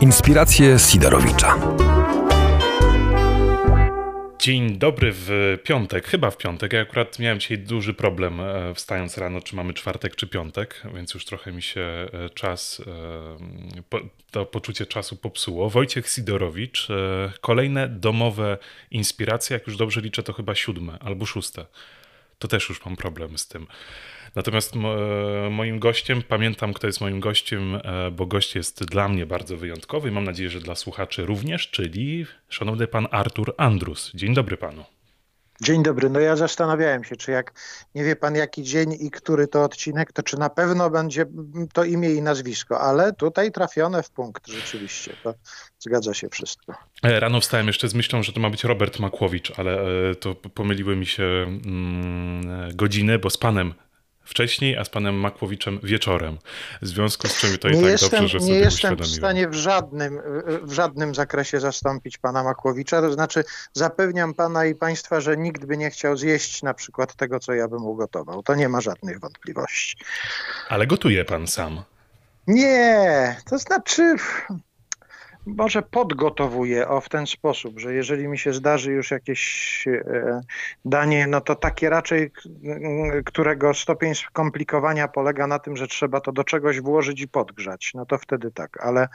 Inspiracje Sidorowicza. Dzień dobry w piątek, chyba w piątek. Ja akurat miałem dzisiaj duży problem e, wstając rano, czy mamy czwartek, czy piątek, więc już trochę mi się e, czas, e, to poczucie czasu popsuło. Wojciech Sidorowicz, kolejne domowe inspiracje, jak już dobrze liczę, to chyba siódme albo szóste. To też już mam problem z tym. Natomiast moim gościem, pamiętam kto jest moim gościem, e, bo gość jest dla mnie bardzo wyjątkowy i mam nadzieję, że dla słuchaczy również, czyli szanowny pan Artur Andrus. Dzień dobry panu. Dzień dobry. No ja zastanawiałem się, czy jak nie wie pan jaki dzień i który to odcinek, to czy na pewno będzie to imię i nazwisko, ale tutaj trafione w punkt rzeczywiście. To zgadza się wszystko. E, rano wstałem jeszcze z myślą, że to ma być Robert Makłowicz, ale e, to pomyliły mi się mm, godziny, bo z panem wcześniej, a z panem Makłowiczem wieczorem. W związku z czym to nie i tak jestem, dobrze, że sobie Nie jestem w stanie w żadnym, w żadnym zakresie zastąpić pana Makłowicza, to znaczy zapewniam pana i państwa, że nikt by nie chciał zjeść na przykład tego, co ja bym ugotował. To nie ma żadnych wątpliwości. Ale gotuje pan sam? Nie, to znaczy może podgotowuję o w ten sposób, że jeżeli mi się zdarzy już jakieś e, danie, no to takie raczej, którego stopień skomplikowania polega na tym, że trzeba to do czegoś włożyć i podgrzać, no to wtedy tak, ale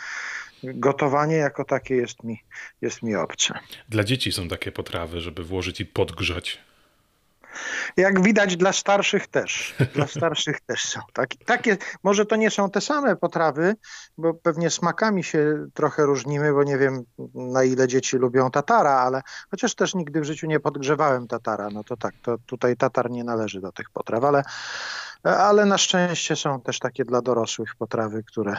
gotowanie jako takie jest mi, jest mi obce. Dla dzieci są takie potrawy, żeby włożyć i podgrzać. Jak widać dla starszych też. Dla starszych też są. Tak, takie, może to nie są te same potrawy, bo pewnie smakami się trochę różnimy, bo nie wiem na ile dzieci lubią tatara, ale chociaż też nigdy w życiu nie podgrzewałem tatara, no to tak, to tutaj tatar nie należy do tych potraw, ale ale na szczęście są też takie dla dorosłych potrawy, które,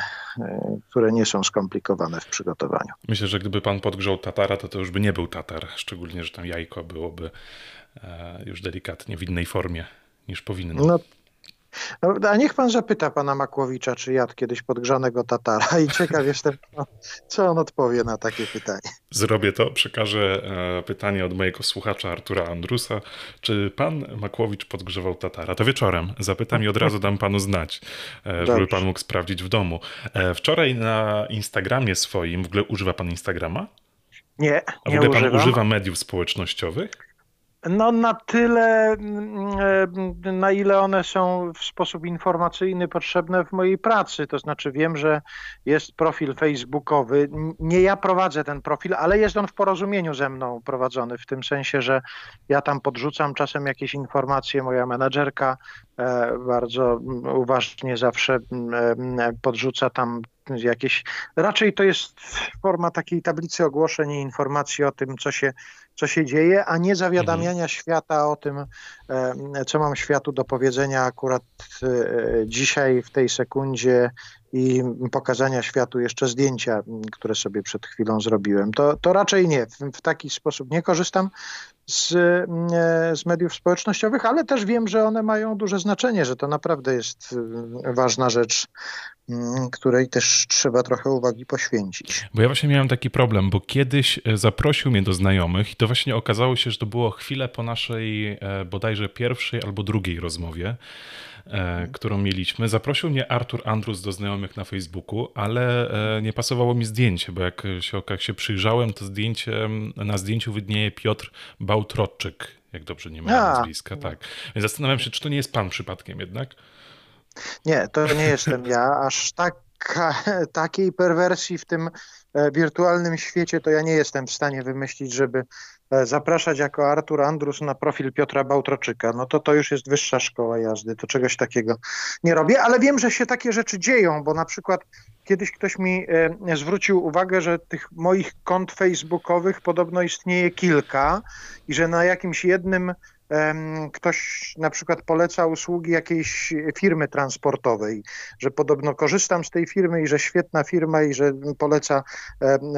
które nie są skomplikowane w przygotowaniu. Myślę, że gdyby pan podgrzał tatara, to to już by nie był tatar, szczególnie, że tam jajko byłoby E, już delikatnie w innej formie niż powinno. No, no, a niech pan zapyta pana Makłowicza, czy jadł kiedyś podgrzanego tatara i ciekaw jestem, co on odpowie na takie pytanie. Zrobię to, przekażę e, pytanie od mojego słuchacza Artura Andrusa. Czy pan Makłowicz podgrzewał tatara? To wieczorem. Zapytam i od razu dam panu znać, e, żeby pan mógł sprawdzić w domu. Wczoraj na Instagramie swoim, w ogóle używa pan Instagrama? Nie, A w ogóle pan używa mediów społecznościowych? No na tyle, mm, e, na ile one są w sposób informacyjny potrzebne w mojej pracy. To znaczy wiem, że jest profil facebookowy. Nie ja prowadzę ten profil, ale jest on w porozumieniu ze mną prowadzony, w tym sensie, że ja tam podrzucam czasem jakieś informacje. Moja menedżerka e, bardzo uważnie zawsze e, podrzuca tam jakieś. Raczej to jest forma takiej tablicy ogłoszeń i informacji o tym, co się co się dzieje, a nie zawiadamiania mhm. świata o tym, e, co mam światu do powiedzenia akurat e, dzisiaj, w tej sekundzie i pokazania światu jeszcze zdjęcia, które sobie przed chwilą zrobiłem. To, to raczej nie. W, w taki sposób nie korzystam z, e, z mediów społecznościowych, ale też wiem, że one mają duże znaczenie, że to naprawdę jest ważna rzecz Mm, której też trzeba trochę uwagi poświęcić. Bo ja właśnie miałem taki problem, bo kiedyś e, zaprosił mnie do znajomych i to właśnie okazało się, że to było chwilę po naszej e, bodajże pierwszej albo drugiej rozmowie, którą mieliśmy. Zaprosił mnie Artur Andrus do znajomych na Facebooku, ale nie pasowało mi zdjęcie, bo jak się, jak się przyjrzałem, to zdjęcie, na zdjęciu widnieje Piotr Bałtroczyk, jak dobrze nie ma nazwiska. Tak. Więc zastanawiam się, czy to nie jest pan przypadkiem jednak? Nie, to nie jestem ja. Aż tak, takiej perwersji w tym e, wirtualnym świecie to ja nie jestem w stanie wymyślić, żeby e, zapraszać jako Artur Andrus na profil Piotra Bałtroczyka. No to to już jest wyższa szkoła jazdy, to czegoś takiego nie robię, ale wiem, że się takie rzeczy dzieją, bo na przykład kiedyś ktoś mi e, zwrócił uwagę, że tych moich kont facebookowych podobno istnieje kilka i że na jakimś jednym ktoś na przykład poleca usługi jakiejś firmy transportowej, że podobno korzystam z tej firmy i że świetna firma i że poleca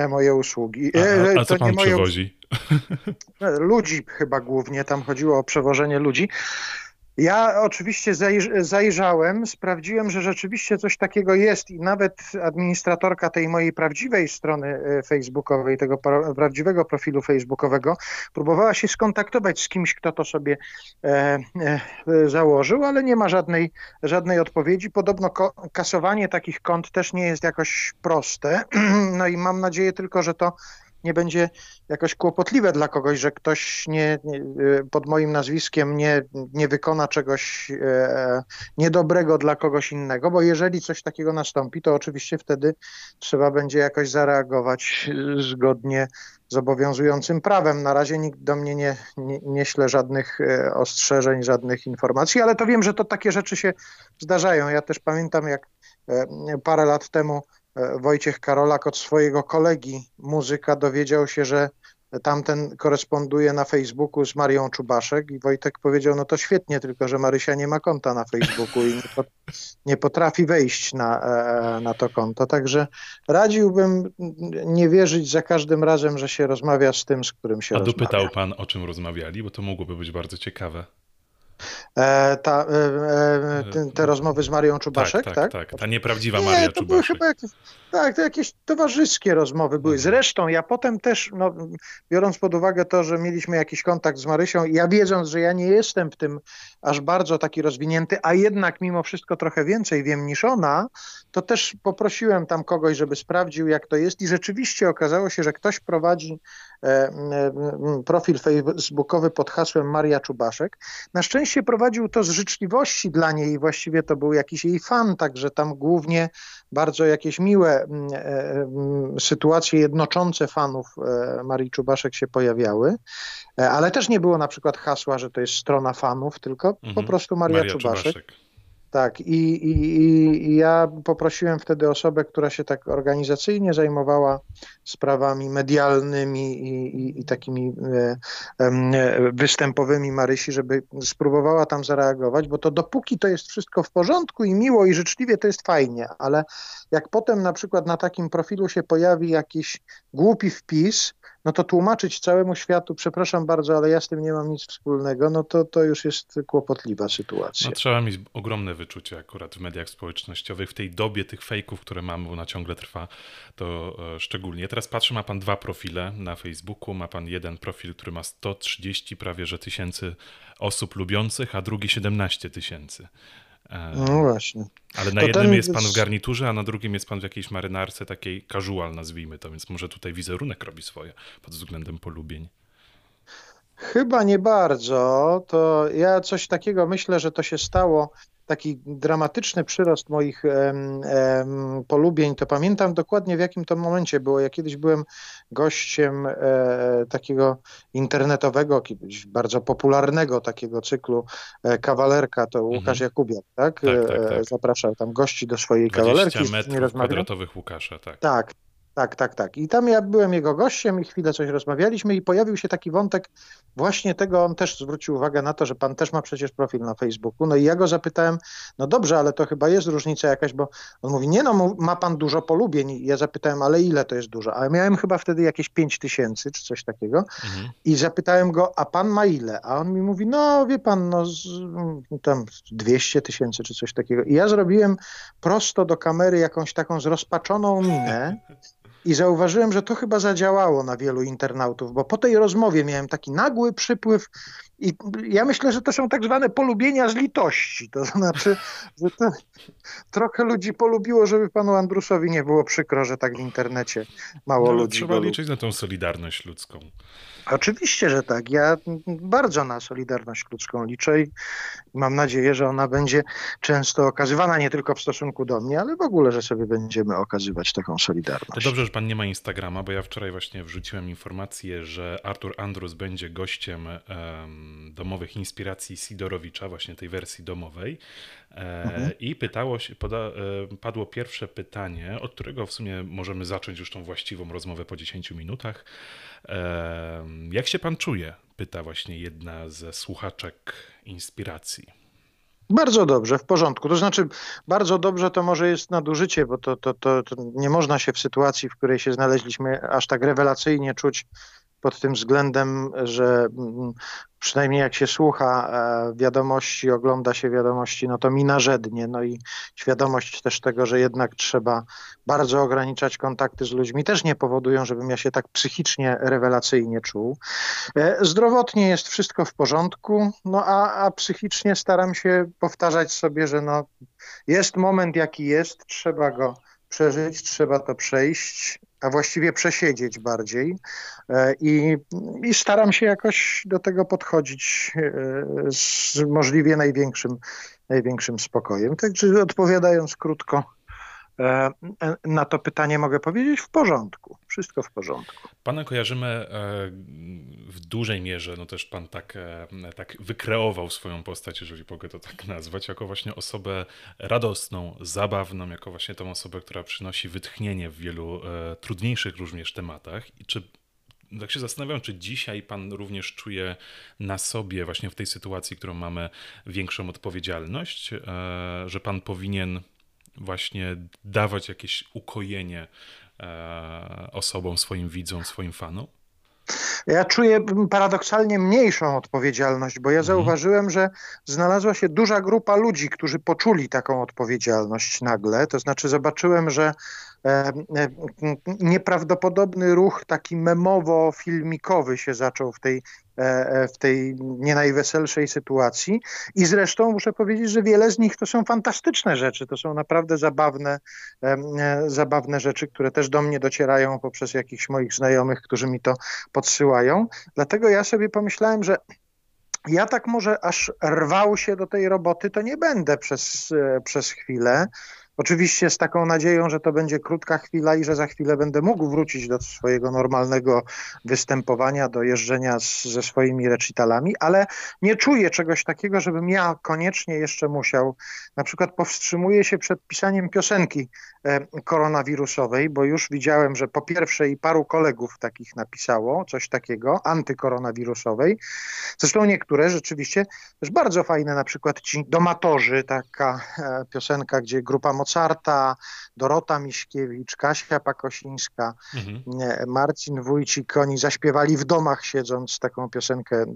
moje usługi. A, a, e, co pan przewozi? Ludzi chyba głównie, tam chodziło o przewożenie ludzi. Ja oczywiście zajrzałem, sprawdziłem, że rzeczywiście coś takiego jest i nawet administratorka tej mojej prawdziwej strony e, facebookowej, tego prawdziwego profilu facebookowego, próbowała się skontaktować z kimś, kto to sobie e, e, założył, ale nie ma żadnej, żadnej odpowiedzi. Podobno kasowanie takich kont też nie jest jakoś proste. No i mam nadzieję tylko, że to nie będzie jakoś kłopotliwe dla kogoś, że ktoś nie, nie, pod moim nazwiskiem nie, nie wykona czegoś e, niedobrego dla kogoś innego, bo jeżeli coś takiego nastąpi, to oczywiście wtedy trzeba będzie jakoś zareagować zgodnie z obowiązującym prawem. Na razie nikt do mnie nie, nie, nie śle żadnych e, ostrzeżeń, żadnych informacji, ale to wiem, że to takie rzeczy się zdarzają. Ja też pamiętam, jak e, parę lat temu Wojciech Karolak od swojego kolegi muzyka dowiedział się, że tamten koresponduje na Facebooku z Marią Czubaszek i Wojtek powiedział, no to świetnie, tylko że Marysia nie ma konta na Facebooku i nie, potrafi wejść na, e, na to konto. Także radziłbym nie wierzyć za każdym razem, że się rozmawia z tym, z którym się A rozmawia. A dopytał pan, o czym rozmawiali, bo to mogłoby być bardzo ciekawe. E, ta, e, e, te, te, rozmowy z Marią Czubaszek, tak? Tak, tak, tak. Ta nieprawdziwa Maria Nie, to Czubaszek. Były chyba jakieś, tak, to jakieś towarzyskie rozmowy były. Mhm. Zresztą ja potem też, no, biorąc pod uwagę to, że mieliśmy jakiś kontakt z Marysią, ja wiedząc, że ja nie jestem w tym aż bardzo taki rozwinięty, a jednak mimo wszystko trochę więcej wiem niż ona, to też poprosiłem tam kogoś, żeby sprawdził, jak to jest i rzeczywiście okazało się, że ktoś prowadzi e, e, profil facebookowy pod hasłem Maria Czubaszek. Na szczęście prowadził to z życzliwości dla niej właściwie to był jakiś jej fan, także tam głównie bardzo jakieś miłe e, sytuacje jednoczące fanów Marii Czubaszek się pojawiały, ale też nie było na przykład hasła, że to jest strona fanów, tylko mhm. po prostu Maria, Maria Czubaszek. Czubaszek. Tak, i, i, i ja poprosiłem wtedy osobę, która się tak organizacyjnie zajmowała sprawami medialnymi i, i, i takimi e, e, występowymi Marysi, żeby spróbowała tam zareagować, bo to dopóki to jest wszystko w porządku i miło i życzliwie, to jest fajnie, ale jak potem na przykład na takim profilu się pojawi jakiś głupi wpis, no to tłumaczyć całemu światu, przepraszam bardzo, ale ja z tym nie mam nic wspólnego, no to, to już jest kłopotliwa sytuacja. No, trzeba mieć ogromne wyczucie akurat w mediach społecznościowych, w tej dobie tych fejków, które mamy, bo ona ciągle trwa, to e, szczególnie. Teraz patrzę, ma pan dwa profile na Facebooku, ma pan jeden profil, który ma 130 prawie że tysięcy osób lubiących, a drugi 17 tysięcy. E, no właśnie. Ale na to jednym jest pan w garniturze, a na drugim jest pan w jakiejś marynarce takiej casual, nazwijmy to, więc może tutaj wizerunek robi swoje pod względem polubień. Chyba nie bardzo. To ja coś takiego myślę, że to się stało taki dramatyczny przyrost moich em, em, polubień, to pamiętam dokładnie w jakim to momencie było. Ja kiedyś byłem gościem e, takiego internetowego, kiedyś bardzo popularnego takiego cyklu e, Kawalerka, to mhm. Łukasz Jakubiak, tak? tak, tak, e, tak. Zapraszał tam gości do swojej kawalerki. 20 metrów kwadratowych Łukasza, tak. Tak, tak, tak, tak. I tam ja byłem jego gościem i chwilę coś rozmawialiśmy i pojawił się taki wątek właśnie tego, on też zwrócił uwagę na to, że pan też ma przecież profil na Facebooku. No i ja go zapytałem, no dobrze, ale to chyba jest różnica jakaś, bo on mówi, nie no, ma pan dużo polubień. I ja zapytałem, ale ile to jest dużo? A ja miałem chyba wtedy jakieś 5 tysięcy czy coś takiego mhm. i zapytałem go, a pan ma ile? A on mi mówi, no wie pan, no z, tam 200 tysięcy czy coś takiego. I ja zrobiłem prosto do kamery jakąś taką zrozpaczoną minę I zauważyłem, że to chyba zadziałało na wielu internautów, bo po tej rozmowie miałem taki nagły przypływ i ja myślę, że to są tak zwane polubienia z litości. To znaczy, że to trochę ludzi polubiło, żeby panu Andrusowi nie było przykro, że tak w internecie mało no, ludzi. Trzeba liczyć na tą solidarność ludzką. Oczywiście, że tak. Ja bardzo na solidarność ludzką liczę i mam nadzieję, że ona będzie często okazywana nie tylko w stosunku do mnie, ale w ogóle, że sobie będziemy okazywać taką solidarność. To dobrze, że pan nie ma Instagrama, bo ja wczoraj właśnie wrzuciłem informację, że Artur Andrus będzie gościem domowych inspiracji Sidorowicza, właśnie tej wersji domowej. E, mhm. I pytało się, poda, e, padło pierwsze pytanie, od którego w sumie możemy zacząć już tą właściwą rozmowę po 10 minutach. Jak się pan czuje? Pyta właśnie jedna ze słuchaczek inspiracji. Bardzo dobrze, w porządku. To znaczy, bardzo dobrze to może jest nadużycie, bo to, to, to, to nie można się w sytuacji, w której się znaleźliśmy, aż tak rewelacyjnie czuć pod tym względem, że mm, przynajmniej jak się słucha e, wiadomości, ogląda się wiadomości, no to mi narzędnie. No i świadomość też tego, że jednak trzeba bardzo ograniczać kontakty z ludźmi, też nie powodują, żebym ja się tak psychicznie rewelacyjnie czuł. E, zdrowotnie jest wszystko w porządku, no a, a psychicznie staram się powtarzać sobie, że no jest moment jaki jest, trzeba go przeżyć, trzeba to przejść, a właściwie przesiedzieć bardziej. E, I, I, staram się jakoś do tego podchodzić e, z możliwie największym, największym spokojem. Także odpowiadając krótko, na to pytanie mogę powiedzieć w porządku. Wszystko w porządku. Pana kojarzymy e, w dużej mierze, no też pan tak, e, tak wykreował swoją postać, jeżeli mogę to tak nazwać, jako właśnie osobę radosną, zabawną, jako właśnie tą osobę, która przynosi wytchnienie w wielu trudniejszych również tematach. I czy tak się zastanawiam, czy dzisiaj pan również czuje na sobie, właśnie w tej sytuacji, którą mamy, większą odpowiedzialność, że pan powinien właśnie dawać jakieś ukojenie e, osobom, swoim widzom, swoim fanom? Ja czuję paradoksalnie mniejszą odpowiedzialność, bo ja mhm. zauważyłem, że znalazła się duża grupa ludzi, którzy poczuli taką odpowiedzialność nagle. To znaczy, zobaczyłem, że nieprawdopodobny ruch taki memowo-filmikowy się zaczął w tej, e, w tej nie najweselszej sytuacji. I zresztą muszę powiedzieć, że wiele z nich to są fantastyczne rzeczy. To są naprawdę zabawne, zabawne rzeczy, które też do mnie docierają poprzez jakichś moich znajomych, którzy mi to podsyłają. Dlatego ja sobie pomyślałem, że ja tak może aż rwał się do tej roboty, to nie będę przez, przez chwilę. Oczywiście z taką nadzieją, że to będzie krótka chwila i że za chwilę będę mógł wrócić do swojego normalnego występowania, do jeżdżenia z, ze swoimi recitalami, ale nie czuję czegoś takiego, żebym ja koniecznie jeszcze musiał. Na przykład powstrzymuję się przed pisaniem piosenki koronawirusowej, bo już widziałem, że po pierwsze i paru kolegów takich napisało coś takiego, antykoronawirusowej. Zresztą niektóre rzeczywiście też bardzo fajne, na przykład ci domatorzy, taka e, piosenka, gdzie grupa Mozarta, Dorota Miśkiewicz, Kasia Pakosińska, mhm. Marcin Wójcik, oni zaśpiewali w domach siedząc taką piosenkę e,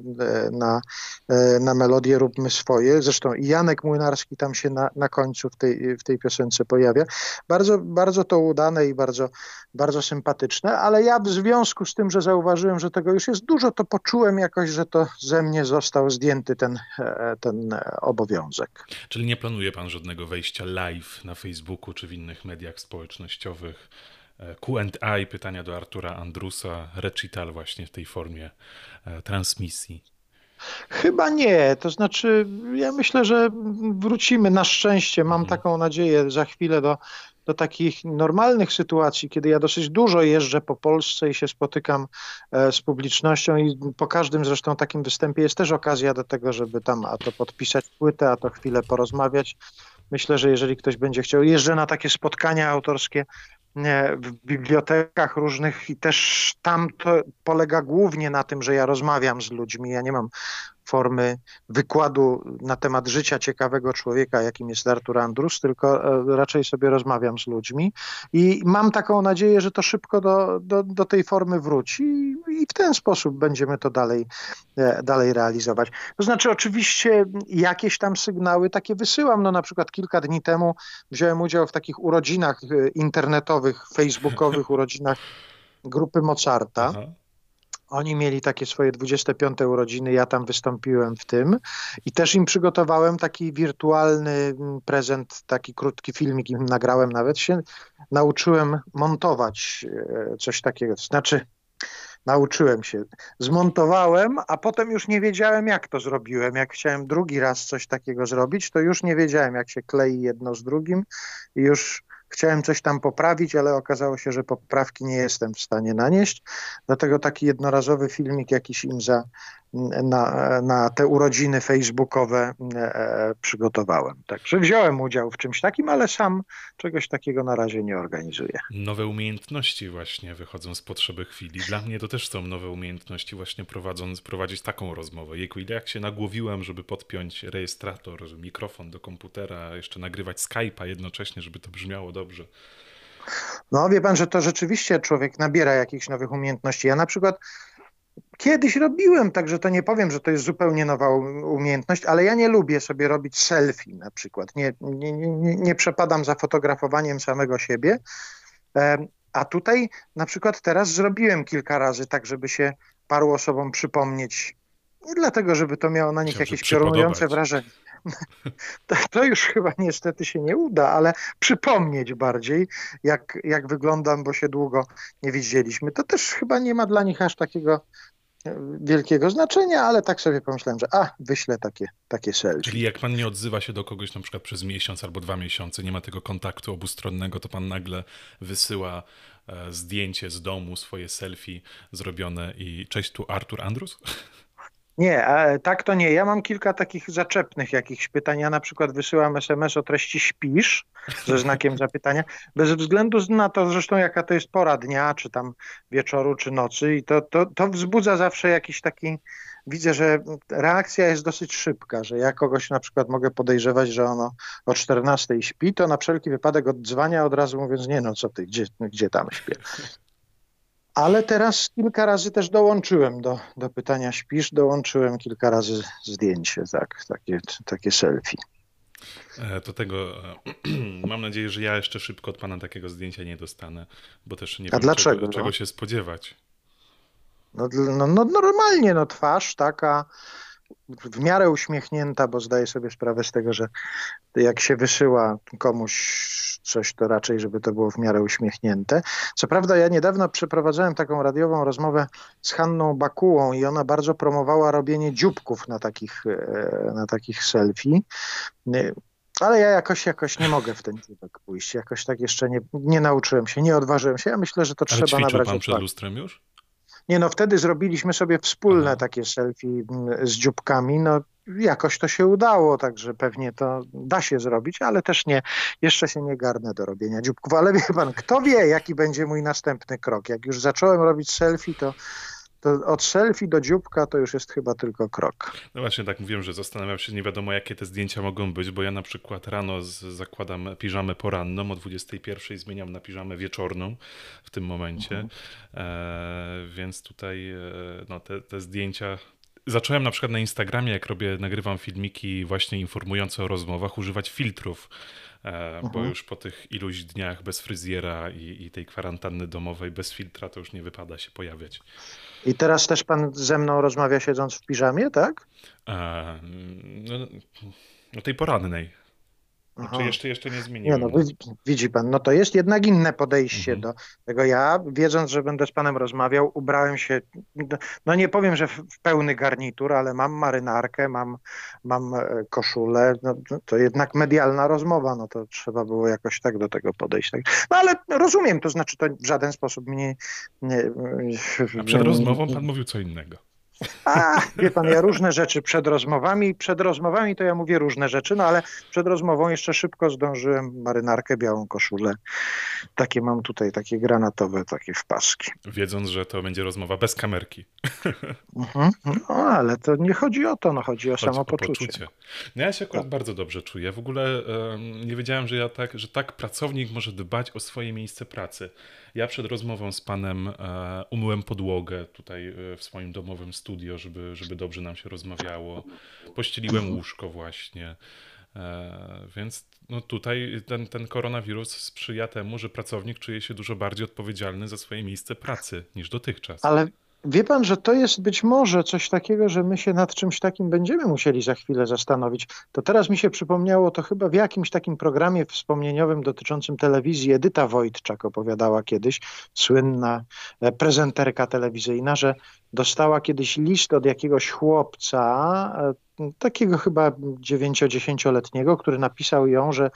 na, e, na melodię Róbmy swoje. Zresztą i Janek Młynarski tam się na, na końcu w tej, w tej piosence pojawia. Bardzo, bardzo to udane i bardzo, bardzo sympatyczne, ale ja w związku z tym, że zauważyłem, że tego już jest dużo, to poczułem jakoś, że to ze mnie został zdjęty ten, e, ten obowiązek. Czyli nie planuje pan żadnego wejścia live na Facebooku czy w innych mediach społecznościowych. E, QA, pytania do Artura Andrusa, recital właśnie w tej formie e, transmisji. Chyba nie. To znaczy, ja myślę, że wrócimy na szczęście. Mam mhm. taką nadzieję za chwilę do, do takich normalnych sytuacji, kiedy ja dosyć dużo jeżdżę po Polsce i się spotykam e, z publicznością i po każdym zresztą takim występie jest też okazja do tego, żeby tam a to podpisać płytę, a to chwilę porozmawiać myślę, że jeżeli ktoś będzie chciał, jeżdżę na takie spotkania autorskie w bibliotekach różnych i też tam to polega głównie na tym, że ja rozmawiam z ludźmi. Ja nie mam formy wykładu na temat życia ciekawego człowieka, jakim jest Artur Andrus, tylko e, raczej sobie rozmawiam z ludźmi i mam taką nadzieję, że to szybko do, do, do tej formy wróci i w ten sposób będziemy to dalej, e, dalej realizować. To znaczy oczywiście jakieś tam sygnały takie wysyłam, no na przykład kilka dni temu wziąłem udział w takich urodzinach e, internetowych, facebookowych urodzinach grupy Mozarta. Aha. Oni mieli takie swoje 25 urodziny, ja tam wystąpiłem w tym i też im przygotowałem taki wirtualny mm, prezent, taki krótki filmik im nagrałem, nawet się nauczyłem montować e, coś takiego. Znaczy, nauczyłem się. Zmontowałem, a potem już nie wiedziałem, jak to zrobiłem. Jak chciałem drugi raz coś takiego zrobić, to już nie wiedziałem, jak się klei jedno z drugim i już Chciałem coś tam poprawić, ale okazało się, że poprawki nie jestem w stanie nanieść. Dlatego taki jednorazowy filmik jakiś im za, na, na te urodziny facebookowe e, przygotowałem. Także wziąłem udział w czymś takim, ale sam czegoś takiego na razie nie organizuję. Nowe umiejętności właśnie wychodzą z potrzeby chwili. Dla mnie to też są nowe umiejętności właśnie prowadząc, prowadzić taką rozmowę. Jejku, ile jak się nagłowiłem, żeby podpiąć rejestrator, mikrofon do komputera, jeszcze nagrywać Skype'a jednocześnie, żeby to brzmiało dobrze. No wie pan, że to rzeczywiście człowiek nabiera jakichś nowych umiejętności. Ja na przykład kiedyś robiłem, także to nie powiem, że to jest zupełnie nowa umiejętność, ale ja nie lubię sobie robić selfie na przykład. Nie, nie, nie, nie przepadam za fotografowaniem samego siebie. A tutaj na przykład teraz zrobiłem kilka razy tak, żeby się paru osobom przypomnieć. Nie dlatego, żeby to miało na nich Chciałem, jakieś piorunujące wrażenie. To już chyba niestety się nie uda, ale przypomnieć bardziej, jak, jak wyglądam, bo się długo nie widzieliśmy. To też chyba nie ma dla nich aż takiego e, wielkiego znaczenia, ale tak sobie pomyślałem, że a, wyślę takie, takie selfie. Czyli jak pan nie odzywa się do kogoś na przykład przez miesiąc albo dwa miesiące, nie ma tego kontaktu obustronnego, to pan nagle wysyła e, zdjęcie z domu, swoje selfie zrobione i cześć, tu Artur Andrus? Nie, tak to nie. Ja mam kilka takich zaczepnych jakichś pytań. Ja na przykład wysyłam SMS o treści śpisz ze znakiem zapytania, bez względu na to zresztą jaka to jest pora dnia, czy tam wieczoru, czy nocy i to, to, to wzbudza zawsze jakiś taki, widzę, że reakcja jest dosyć szybka, że ja kogoś na przykład mogę podejrzewać, że ono o 14 śpi, to na wszelki wypadek odzwania od razu mówiąc, nie no co ty, gdzie, gdzie tam śpię. Ale teraz kilka razy też dołączyłem do, do pytania śpisz, dołączyłem kilka razy zdjęcie, tak, takie, takie selfie. E, do tego e, mam nadzieję, że ja jeszcze szybko od pana takiego zdjęcia nie dostanę, bo też nie A wiem, dlaczego, czego, czego no? się spodziewać. No, no, no, normalnie, no twarz taka w miarę uśmiechnięta, bo zdaję sobie sprawę z tego, że jak się wysyła komuś coś, to raczej, żeby to było w miarę uśmiechnięte. Co prawda ja niedawno przeprowadzałem taką radiową rozmowę z Hanną Bakułą i ona bardzo promowała robienie dzióbków na takich, e, na takich selfie. Ale ja jakoś, jakoś nie mogę w ten dzióbek pójść. Jakoś tak jeszcze nie, nie nauczyłem się, nie odważyłem się. Ja myślę, że to Ale trzeba nabrać. pan przed lustrem już? Nie no, wtedy zrobiliśmy sobie wspólne Aha. takie selfie mm, z dzióbkami. No jakoś to się udało, także pewnie to da się zrobić, ale też nie, jeszcze się nie garnę do robienia dzióbków. Ale wie pan, kto wie, jaki będzie mój następny krok. Jak już zacząłem robić selfie, to to od selfie do dzióbka to już jest chyba tylko krok. No właśnie, tak mówiłem, że zastanawiam się, nie wiadomo jakie te zdjęcia mogą być, bo ja na przykład rano z, zakładam piżamę poranną, o 21 zmieniam na piżamę wieczorną w tym momencie, mhm. e, więc tutaj e, no, te, te zdjęcia zacząłem na przykład na Instagramie, jak robię, nagrywam filmiki właśnie informujące o rozmowach, używać filtrów, bo mhm. już po tych iluś dniach bez fryzjera i, i tej kwarantanny domowej bez filtra to już nie wypada się pojawiać. I teraz też pan ze mną rozmawia siedząc w piżamie, tak? E, no, no tej porannej. Czy jeszcze, jeszcze nie zmieniłem. Nie, no, widzi pan, no to jest jednak inne podejście mhm. do tego. Ja, wiedząc, że będę z panem rozmawiał, ubrałem się, no nie powiem, że w pełny garnitur, ale mam marynarkę, mam, mam e, koszulę. No, to jednak medialna rozmowa, no to trzeba było jakoś tak do tego podejść. Tak? No ale rozumiem, to znaczy to w żaden sposób mnie... Nie, A przed rozmową pan mówił co innego. A, wie pan, ja różne rzeczy przed rozmowami, przed rozmowami to ja mówię różne rzeczy, no ale przed rozmową jeszcze szybko zdążyłem marynarkę, białą koszulę. Takie mam tutaj, takie granatowe, takie wpaski. Wiedząc, że to będzie rozmowa bez kamerki. Mhm. No, ale to nie chodzi o to, no chodzi o chodzi samopoczucie. O no ja się akurat tak. bardzo dobrze czuję. W ogóle um, nie wiedziałem, że ja tak, że tak pracownik może dbać o swoje miejsce pracy. Ja przed rozmową z panem e, umyłem podłogę tutaj e, w swoim domowym studio, żeby, żeby dobrze nam się rozmawiało. Pościeliłem łóżko właśnie. E, więc no tutaj ten, ten koronawirus sprzyja temu, że pracownik czuje się dużo bardziej odpowiedzialny za swoje miejsce pracy niż dotychczas. Ale Wie pan, że to jest być może coś takiego, że my się nad czymś takim będziemy musieli za chwilę zastanowić. To teraz mi się przypomniało, to chyba w jakimś takim programie wspomnieniowym dotyczącym telewizji Edyta Wojtczak opowiadała kiedyś, słynna e, prezenterka telewizyjna, że dostała kiedyś list od jakiegoś chłopca, e, takiego chyba 9-10-letniego, który napisał ją, że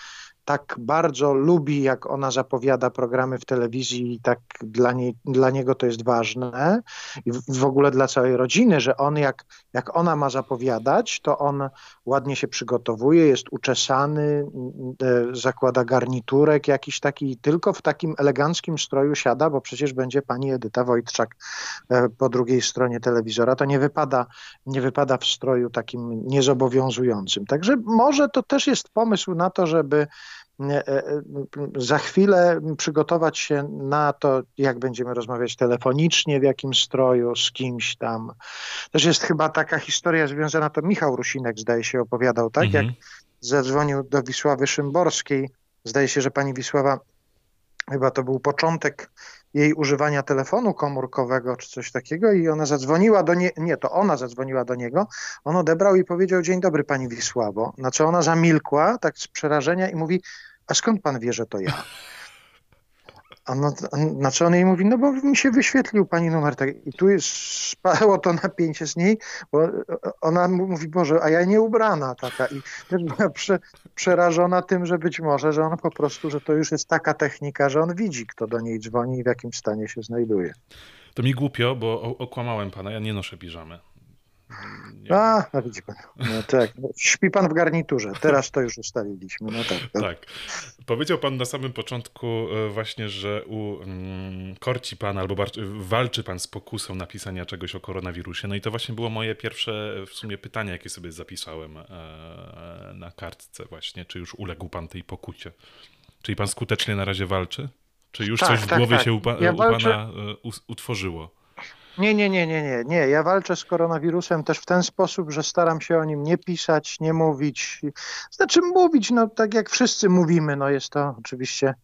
tak bardzo lubi, jak ona zapowiada programy w telewizji i tak dla, niej, dla niego to jest ważne i w, ogóle dla całej rodziny, że on jak, jak ona ma zapowiadać, to on ładnie się przygotowuje, jest uczesany, e, zakłada garniturek jakiś taki tylko w takim eleganckim stroju siada, bo przecież będzie pani Edyta Wojtczak e, po drugiej stronie telewizora, to nie wypada, nie wypada w stroju takim niezobowiązującym. Także może to też jest pomysł na to, żeby za chwilę przygotować się na to, jak będziemy rozmawiać telefonicznie, w jakim stroju, z kimś tam. Też jest chyba taka historia związana, to Michał Rusinek zdaje się opowiadał, tak? Mhm. Jak zadzwonił do Wisławy Szymborskiej, zdaje się, że pani Wisława, chyba to był początek jej używania telefonu komórkowego czy coś takiego i ona zadzwoniła do niego, nie, to ona zadzwoniła do niego, on odebrał i powiedział dzień dobry pani Wisławo, na co ona zamilkła tak z przerażenia i mówi, a skąd pan wie, że to ja? A no, na co on jej mówi, no bo mi się wyświetlił pani numer. Tak, I tu jest, spadło to napięcie z niej, bo ona mówi, Boże, a ja nie ubrana taka. I też była prze, przerażona tym, że być może, że on po prostu, że to już jest taka technika, że on widzi, kto do niej dzwoni i w jakim stanie się znajduje. To mi głupio, bo okłamałem pana, ja nie noszę piżamy. Nie. A, no widzi pan. No tak. Śpi pan w garniturze. Teraz to już ustaliliśmy. No tak, tak. tak. Powiedział pan na samym początku e, właśnie, że u, mm, korci pan albo walczy pan z pokusą napisania czegoś o koronawirusie. No i to właśnie było moje pierwsze w sumie pytanie, jakie sobie zapisałem e, na kartce właśnie. Czy już uległ pan tej pokucie? Czyli pan skutecznie na razie walczy? Czy już tak, coś w tak, głowie tak. się u, pa, ja u pana e, utworzyło? Nie, nie, nie, nie, nie, nie. Ja walczę z koronawirusem też w ten sposób, że staram się o nim nie pisać, nie mówić. Znaczy mówić, no tak jak wszyscy mówimy, no jest to oczywiście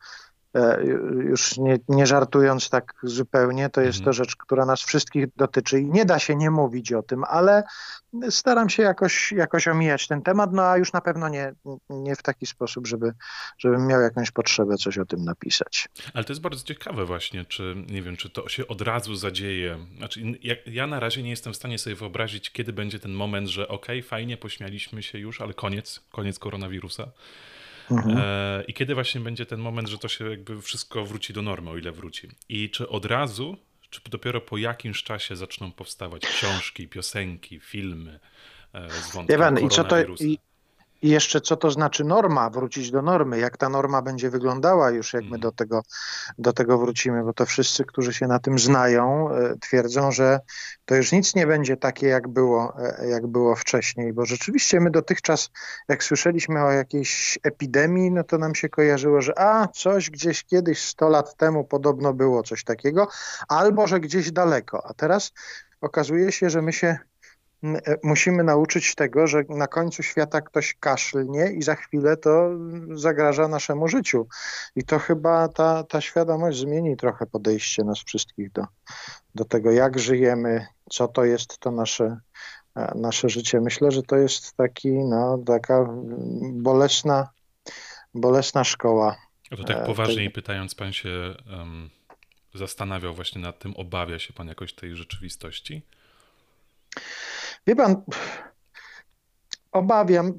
już nie, nie, żartując tak zupełnie, to jest to mhm. rzecz, która nas wszystkich dotyczy i nie da się nie mówić o tym, ale staram się jakoś, jakoś omijać ten temat, no a już na pewno nie, nie w taki sposób, żeby, żebym miał jakąś potrzebę coś o tym napisać. Ale to jest bardzo ciekawe właśnie, czy nie wiem, czy to się od razu zadzieje. Znaczy, ja, ja na razie nie jestem w stanie sobie wyobrazić, kiedy będzie ten moment, że okej, okay, fajnie, pośmialiśmy się już, ale koniec, koniec koronawirusa. Mhm. E, I kiedy właśnie będzie ten moment, że to się jakby wszystko wróci do normy, o ile wróci. I czy od razu, czy dopiero po jakimś czasie zaczną powstawać książki, piosenki, filmy e, z wątkiem Ewan, i co to i, i jeszcze co to znaczy norma, wrócić do normy, jak ta norma będzie wyglądała już, jak my mhm. do tego, do tego wrócimy, bo to wszyscy, którzy się na tym znają, e, twierdzą, że to już nic nie będzie takie, jak było, e, jak było wcześniej, bo rzeczywiście my dotychczas, jak słyszeliśmy o jakiejś epidemii, no to nam się kojarzyło, że a, coś gdzieś kiedyś 100 lat temu podobno było coś takiego, albo że gdzieś daleko, a teraz okazuje się, że my się musimy nauczyć tego, że na końcu świata ktoś kaszlnie i za chwilę to zagraża naszemu życiu. I to chyba ta, ta świadomość zmieni trochę podejście nas wszystkich do, do tego, jak żyjemy, co to jest to nasze, e, nasze życie. Myślę, że to jest taki, no, taka bolesna, bolesna szkoła. To tak e, poważniej pytając, pan się um, zastanawiał właśnie nad tym, obawia się pan jakoś tej rzeczywistości? Wie pan, obawiam.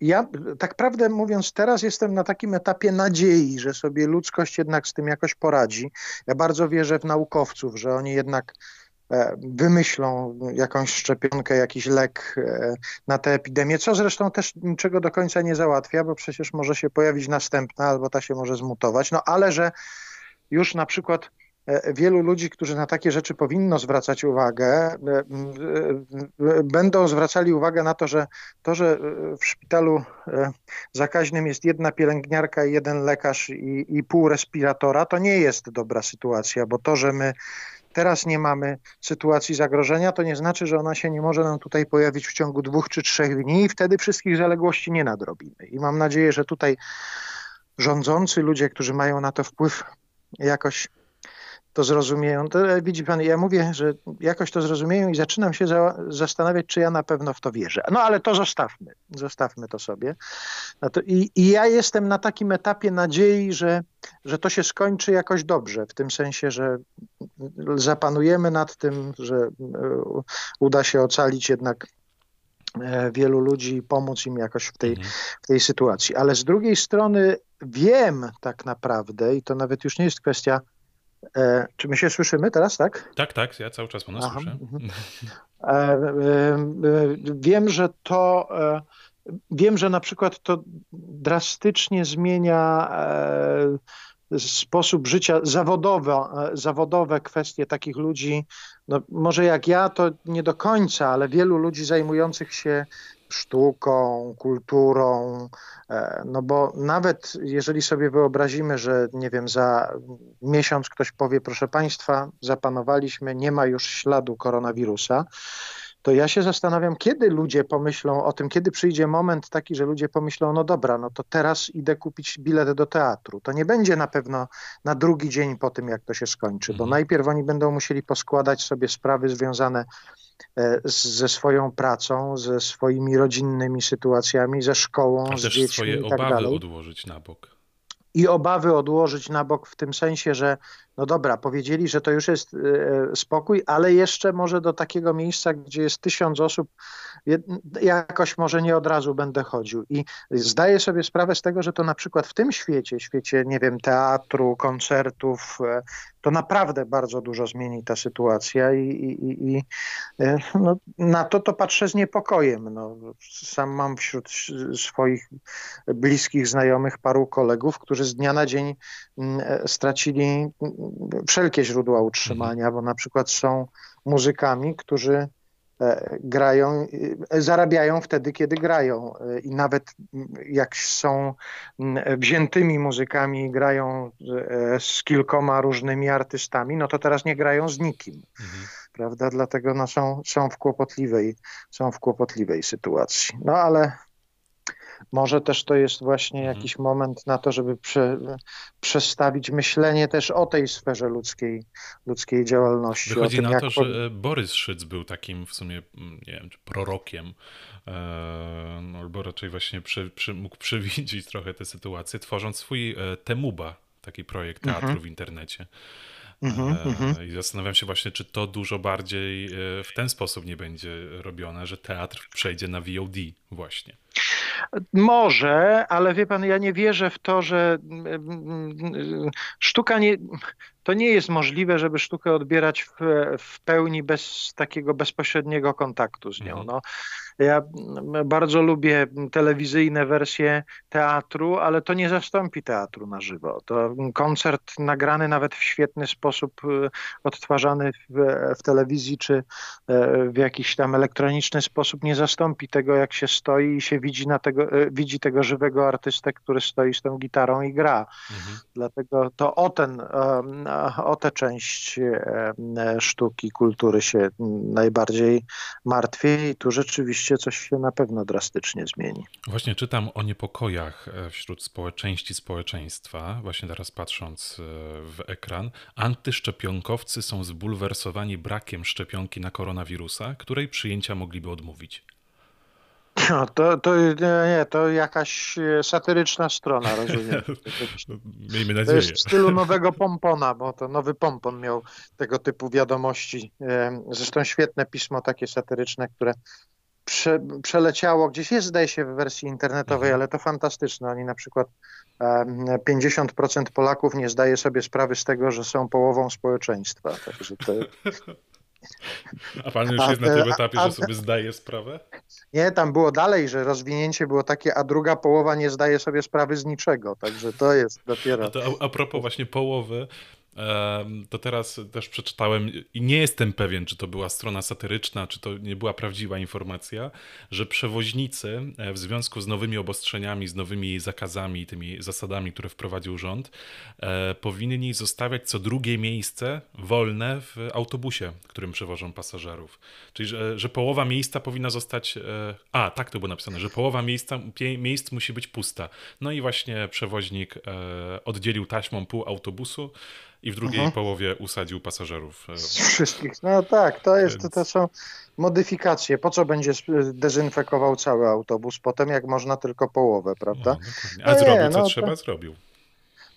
Ja, tak prawdę mówiąc, teraz jestem na takim etapie nadziei, że sobie ludzkość jednak z tym jakoś poradzi. Ja bardzo wierzę w naukowców, że oni jednak e, wymyślą jakąś szczepionkę, jakiś lek e, na tę epidemię, co zresztą też niczego do końca nie załatwia, bo przecież może się pojawić następna, albo ta się może zmutować. No ale że już na przykład wielu ludzi, którzy na takie rzeczy powinno zwracać uwagę, e, e, będą zwracali uwagę na to, że to, że w szpitalu zakaźnym jest jedna pielęgniarka i jeden lekarz i, i pół respiratora, to nie jest dobra sytuacja, bo to, że my teraz nie mamy sytuacji zagrożenia, to nie znaczy, że ona się nie może nam tutaj pojawić w ciągu dwóch czy trzech dni i wtedy wszystkich zaległości nie nadrobimy. I mam nadzieję, że tutaj rządzący, ludzie, którzy mają na to wpływ, jakoś to zrozumieją. To, e, widzi pan, ja mówię, że jakoś to zrozumieją i zaczynam się za, zastanawiać, czy ja na pewno w to wierzę. No ale to zostawmy, zostawmy to sobie. No to i, I ja jestem na takim etapie nadziei, że, że to się skończy jakoś dobrze, w tym sensie, że zapanujemy nad tym, że e, uda się ocalić jednak e, wielu ludzi i pomóc im jakoś w tej, mhm. w tej sytuacji. Ale z drugiej strony wiem tak naprawdę, i to nawet już nie jest kwestia czy my się słyszymy teraz, tak? Tak, tak, ja cały czas pana Aha. słyszę. Mhm. E, e, e, wiem, że to, e, wiem, że na przykład to drastycznie zmienia e, sposób życia zawodowe, zawodowe kwestie takich ludzi, no może jak ja, to nie do końca, ale wielu ludzi zajmujących się sztuką, kulturą, e, no bo nawet jeżeli sobie wyobrazimy, że nie wiem, za miesiąc ktoś powie, proszę Państwa, zapanowaliśmy, nie ma już śladu koronawirusa, to ja się zastanawiam, kiedy ludzie pomyślą o tym, kiedy przyjdzie moment taki, że ludzie pomyślą, no dobra, no to teraz idę kupić bilet do teatru. To nie będzie na pewno na drugi dzień po tym, jak to się skończy, bo mhm. najpierw oni będą musieli poskładać sobie sprawy związane e, ze swoją pracą, ze swoimi rodzinnymi sytuacjami, ze szkołą, A z dziećmi swoje i tak obawy dalej. odłożyć na bok i obawy odłożyć na bok w tym sensie, że no dobra, powiedzieli, że to już jest e, spokój, ale jeszcze może do takiego miejsca, gdzie jest tysiąc osób, jakoś może nie od razu będę chodził. I zdaję sobie sprawę z tego, że to na przykład w tym świecie, świecie, nie wiem, teatru, koncertów, e, to naprawdę bardzo dużo zmieni ta sytuacja i, i, i e, no, na to to patrzę z niepokojem. No, sam mam wśród swoich bliskich znajomych paru kolegów, którzy z dnia na dzień mm, stracili wszelkie źródła utrzymania, mhm. bo na przykład są muzykami, którzy e, grają, e, zarabiają wtedy, kiedy grają. E, I nawet jak są wziętymi muzykami, grają z kilkoma różnymi artystami, no to teraz nie grają z nikim. Mhm. Prawda? Dlatego no, są, są, w kłopotliwej, są w kłopotliwej sytuacji. No ale może też to jest właśnie mhm. jakiś moment na to, żeby prze, przestawić myślenie też o tej sferze ludzkiej, ludzkiej działalności. Wychodzi tym, na to, że Borys Szyc był takim w sumie, mm, nie wiem, prorokiem, e, albo raczej właśnie przy, przy, mógł przewidzieć trochę tę sytuację, tworząc swój e, Temuba, taki projekt teatru mhm. w internecie. Mm-hmm, I zastanawiam się właśnie, czy to dużo bardziej e, w ten sposób nie będzie robione, że teatr przejdzie na VOD właśnie. Może, ale wie pan, ja nie wierzę w to, że mm, mm, sztuka nie. To nie jest możliwe, żeby sztukę odbierać w, w pełni bez takiego bezpośredniego kontaktu z nią. Mhm. No. Ja bardzo lubię telewizyjne wersje teatru, ale to nie zastąpi teatru na żywo. To koncert nagrany nawet w świetny sposób, y, odtwarzany w, w telewizji czy e, w jakiś tam elektroniczny sposób nie zastąpi tego, jak się stoi i się widzi, na tego, e, widzi tego żywego artystę, który stoi z tą gitarą i gra. Mhm. Dlatego to o, ten, o tę część sztuki, kultury się najbardziej martwię i tu rzeczywiście rzeczywiście coś się na pewno drastycznie zmieni. Właśnie czytam o niepokojach e, wśród społeczeństwa, społeczeństwa, właśnie teraz patrząc e, w ekran. Antyszczepionkowcy są zbulwersowani brakiem szczepionki na koronawirusa, której przyjęcia mogliby odmówić. No, to, to, nie, to jakaś e, satyryczna strona, rozumiem. Miejmy nadzieję. To jest w stylu nowego pompona, bo to nowy pompon miał tego typu wiadomości. Zresztą świetne pismo takie satyryczne, które prze, przeleciało gdzieś, jest zdaje się w wersji internetowej, mhm. ale to fantastyczne. Oni na przykład 50% Polaków nie zdaje sobie sprawy z tego, że są połową społeczeństwa. Także to... A pan już a, jest na tym etapie, a, że sobie zdaje sprawę? Nie, tam było dalej, że rozwinięcie było takie, a druga połowa nie zdaje sobie sprawy z niczego. Także to jest dopiero. A, to a, a propos właśnie połowy, to teraz też przeczytałem i nie jestem pewien, czy to była strona satyryczna, czy to nie była prawdziwa informacja, że przewoźnicy e, w związku z nowymi obostrzeniami, z nowymi zakazami, tymi zasadami, które wprowadził rząd, e, powinni zostawiać co drugie miejsce wolne w autobusie, którym przewożą pasażerów. Czyli, że, że połowa miejsca powinna zostać. E, a, tak to było napisane, że połowa miejsca, miejsc musi być pusta. No i właśnie przewoźnik oddzielił taśmą pół autobusu i w drugiej mhm. połowie usadził pasażerów. E, wszystkich. No tak, to, jest, Więc... to są modyfikacje. Po co będzie dezynfekował cały autobus potem, jak można tylko połowę, prawda? No, A no zrobił, co no, trzeba, to... zrobił.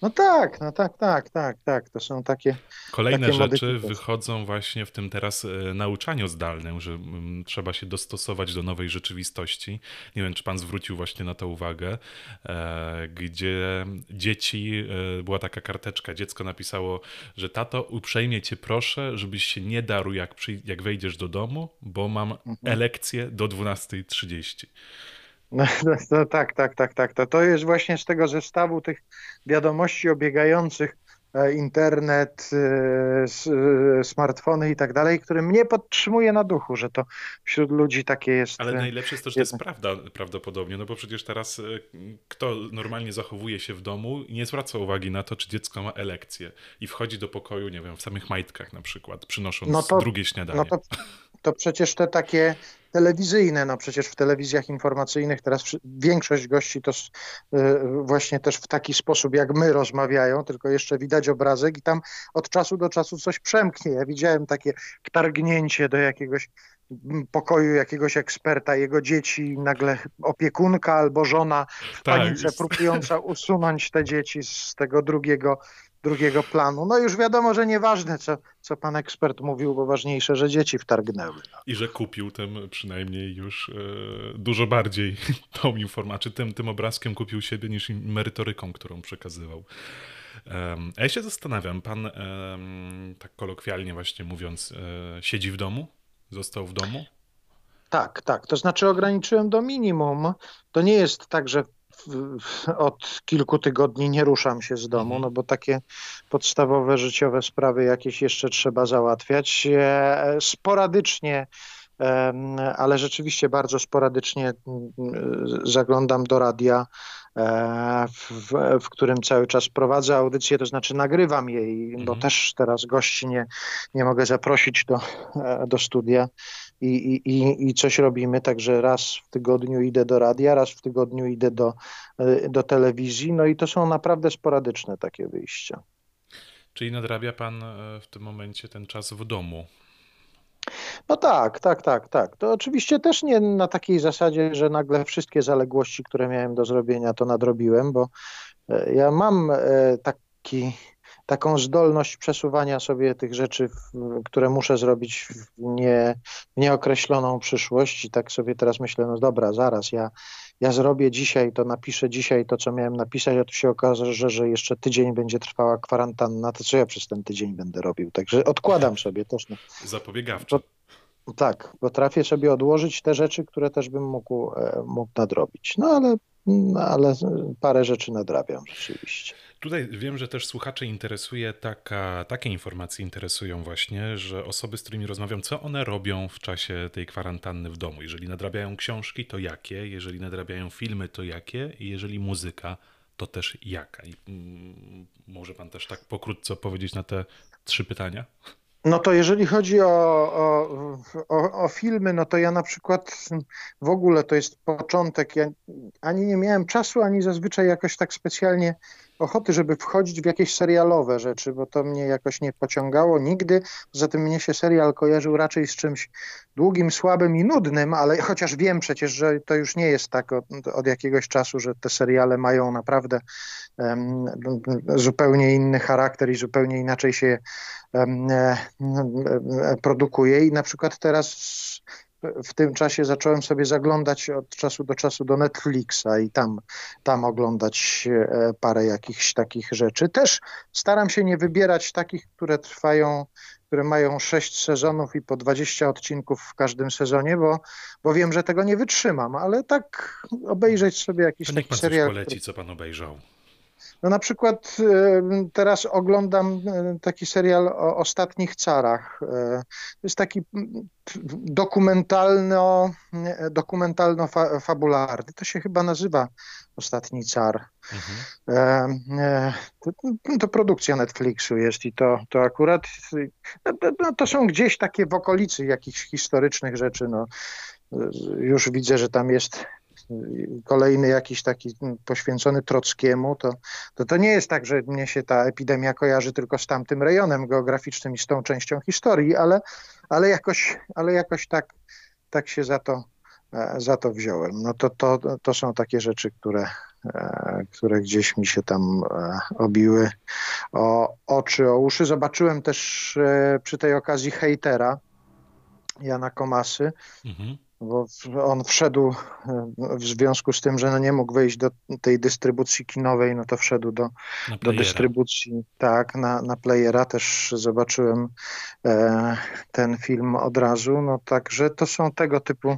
No tak, no tak, tak, tak, tak. To są takie. Kolejne takie rzeczy wychodzą właśnie w tym teraz e, nauczaniu zdalnym, że mm, trzeba się dostosować do nowej rzeczywistości. Nie wiem, czy pan zwrócił właśnie na to uwagę, e, gdzie dzieci, e, była taka karteczka, dziecko napisało, że tato, uprzejmie cię proszę, żebyś się nie darł, jak, jak wejdziesz do domu, bo mam mhm. elekcję do 12.30. No, no, no, tak, tak, tak, tak. To, to jest właśnie z tego zestawu tych wiadomości obiegających e, internet, e, smartfony i tak dalej, który mnie podtrzymuje na duchu, że to wśród ludzi takie jest. Ale najlepsze jest to, że to jest prawda prawdopodobnie, no bo przecież teraz kto normalnie zachowuje się w domu i nie zwraca uwagi na to, czy dziecko ma elekcję i wchodzi do pokoju, nie wiem, w samych majtkach na przykład, przynosząc no to, drugie śniadanie. No to, to przecież te takie telewizyjne. No przecież w telewizjach informacyjnych teraz większość gości to y, właśnie też w taki sposób jak my rozmawiają, tylko jeszcze widać obrazek i tam od czasu do czasu coś przemknie. Ja widziałem takie targnięcie do jakiegoś pokoju jakiegoś eksperta, jego dzieci, nagle opiekunka albo żona w panice tak, próbująca usunąć te dzieci z tego drugiego drugiego planu. No już wiadomo, że nieważne, co, co pan ekspert mówił, bo ważniejsze, że dzieci wtargnęły. No. I że kupił tym przynajmniej już e, dużo bardziej tą informację, tym, tym obrazkiem kupił siebie niż merytoryką, którą przekazywał. Um, a ja się zastanawiam, pan um, tak kolokwialnie właśnie mówiąc, e, siedzi w domu? Został w domu? Tak, tak. To znaczy ograniczyłem do minimum. To nie jest tak, że od kilku tygodni nie ruszam się z domu, mhm. no bo takie podstawowe życiowe sprawy jakieś jeszcze trzeba załatwiać. E, sporadycznie ale rzeczywiście bardzo sporadycznie zaglądam do radia, w, w, którym cały czas prowadzę audycję, to znaczy nagrywam jej, mhm. bo też teraz gości nie, nie mogę zaprosić do, e, do studia i, i, i coś robimy, także raz w tygodniu idę do radia, raz w tygodniu idę do, e, do telewizji, no i to są naprawdę sporadyczne takie wyjścia. Czyli nadrabia pan e, w tym momencie ten czas w domu? No tak, tak, tak, tak. To oczywiście też nie na takiej zasadzie, że nagle wszystkie zaległości, które miałem do zrobienia, to nadrobiłem, bo e, ja mam taki taką zdolność przesuwania sobie tych rzeczy, które muszę zrobić w, nie, w nieokreśloną przyszłość i tak sobie teraz myślę, no dobra, zaraz, ja, ja zrobię dzisiaj, to napiszę dzisiaj to, co miałem napisać, a tu się okaże, że, że jeszcze tydzień będzie trwała kwarantanna, to co ja przez ten tydzień będę robił? Także odkładam sobie też. No. Zapobiegawczo. tak, potrafię sobie odłożyć te rzeczy, które też bym mógł, e, mógł nadrobić. No ale, no, ale parę rzeczy nadrabiam rzeczywiście. Tutaj wiem, że też słuchacze interesuje taka, takie informacje interesują właśnie, że osoby, z którymi rozmawiam, co one robią w czasie tej kwarantanny w domu. Jeżeli nadrabiają książki, to jakie? Jeżeli nadrabiają filmy, to jakie? I jeżeli muzyka, to też jaka? I, mm, może pan też tak pokrótce powiedzieć na te trzy pytania? No to jeżeli chodzi o, o, o, o, filmy, no to ja na przykład w ogóle to jest początek. Ja ani nie miałem czasu, ani zazwyczaj jakoś tak specjalnie ochoty, żeby wchodzić w jakieś serialowe rzeczy, bo to mnie jakoś nie pociągało nigdy. Poza tym mnie się serial kojarzył raczej z czymś długim, słabym i nudnym, ale chociaż wiem przecież, że to już nie jest tak od, od jakiegoś czasu, że te seriale mają naprawdę um, zupełnie inny charakter i zupełnie inaczej się um, produkuje. I na przykład teraz w tym czasie zacząłem sobie zaglądać od czasu do czasu do Netflixa i tam, tam oglądać e, parę jakichś takich rzeczy. Też staram się nie wybierać takich, które trwają, które mają sześć sezonów i po 20 odcinków w każdym sezonie, bo, bo wiem, że tego nie wytrzymam, ale tak obejrzeć sobie jakiś to taki pan serial. poleci, który... co pan obejrzał. No na przykład teraz oglądam taki serial o ostatnich carach. E, to jest taki dokumentalno, dokumentalno-fabularny. To się chyba nazywa Ostatni Car. Mhm. E, e, to, produkcja Netflixu jest i to, to akurat no, no, to są gdzieś takie w okolicy jakichś historycznych rzeczy. No, już widzę, że tam jest kolejny jakiś taki poświęcony Trockiemu, to, to to nie jest tak, że mnie się ta epidemia kojarzy tylko z tamtym rejonem geograficznym i z tą częścią historii, ale, ale, jakoś, ale jakoś tak, tak się za to, e, za to wziąłem. No to, to, to są takie rzeczy, które, e, które gdzieś mi się tam e, obiły o oczy, o uszy. Zobaczyłem też przy tej okazji hejtera Jana Komasy. Mhm bo on wszedł e, w związku z tym, że no nie mógł wejść do tej dystrybucji kinowej, no to wszedł do, do dystrybucji, tak, na, na playera. Też zobaczyłem e, ten film od razu, no także to są tego typu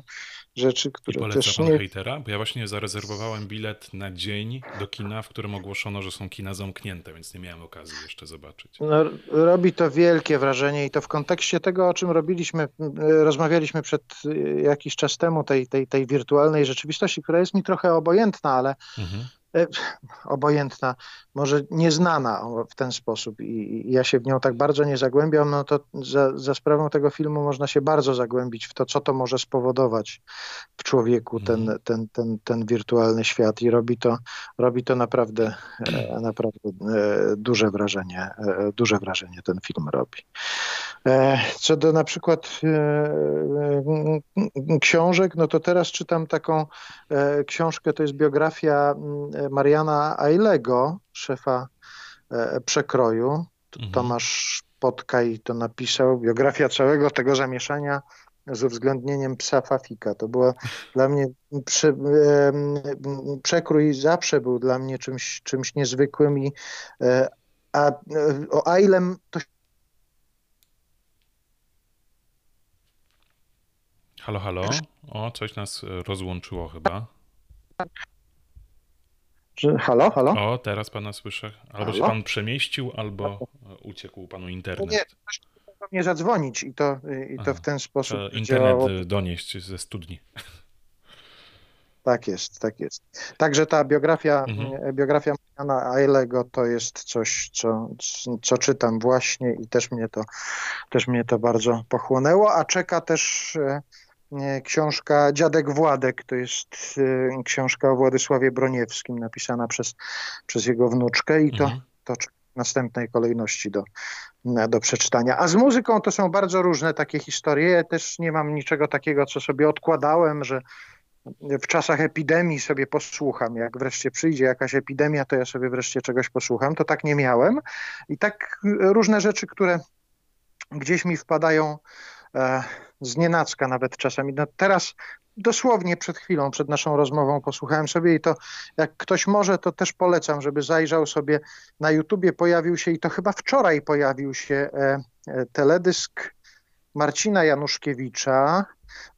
rzeczy, I które poleca też pan nie... hejtera? Bo ja właśnie zarezerwowałem bilet na dzień do kina, w którym ogłoszono, że są kina zamknięte, więc nie miałem okazji jeszcze zobaczyć. No, robi to wielkie wrażenie i to w kontekście tego, o czym robiliśmy, rozmawialiśmy przed y, jakiś czas temu, tej, tej, tej wirtualnej rzeczywistości, która jest mi trochę obojętna, ale Mhm. E, obojętna, może nieznana w ten sposób i, ja się w nią tak bardzo nie zagłębiam, no to za, za sprawą tego filmu można się bardzo zagłębić w to, co to może spowodować w człowieku, ten, Mhm. ten, ten, ten wirtualny świat i robi to, robi to naprawdę, e, naprawdę e, duże wrażenie, duże wrażenie ten film robi. E, Co do na przykład e, e, książek, no to teraz czytam taką książkę, to jest biografia mm, Mariana Ailego, szefa przekroju. Mhm. Tomasz Podkaj to napisał, biografia całego tego zamieszania z uwzględnieniem psa Fafika. To było dla mnie, prze, em, przekrój zawsze był dla mnie czymś, czymś niezwykłym i a o Ailem to Halo, halo? O, coś nas e, rozłączyło chyba. że, halo, halo? O, teraz pana słyszę. Albo się Halo? pan przemieścił, albo e, uciekł panu internet. nie, do mnie zadzwonić i to, i to Aha, w ten sposób Trzeba działało. internet e, donieść ze studni. Tak jest, tak jest. Także ta biografia, Mhm. biografia Mariana Ailego to jest coś, co, co czytam właśnie i też mnie to, też mnie to bardzo pochłonęło, a czeka też książka Dziadek Władek, to jest e, książka o Władysławie Broniewskim napisana przez, przez jego wnuczkę i to, Mhm. to w następnej kolejności do, do przeczytania. A z muzyką to są bardzo różne takie historie. Ja też nie mam niczego takiego, co sobie odkładałem, że w czasach epidemii sobie posłucham. Jak wreszcie przyjdzie jakaś epidemia, to ja sobie wreszcie czegoś posłucham. To tak nie miałem. I tak różne rzeczy, które gdzieś mi wpadają e, z nienacka nawet czasami. No teraz dosłownie przed chwilą, przed naszą rozmową posłuchałem sobie i to jak ktoś może, to też polecam, żeby zajrzał sobie na YouTubie pojawił się i to chyba wczoraj pojawił się e, e, teledysk Marcina Januszkiewicza.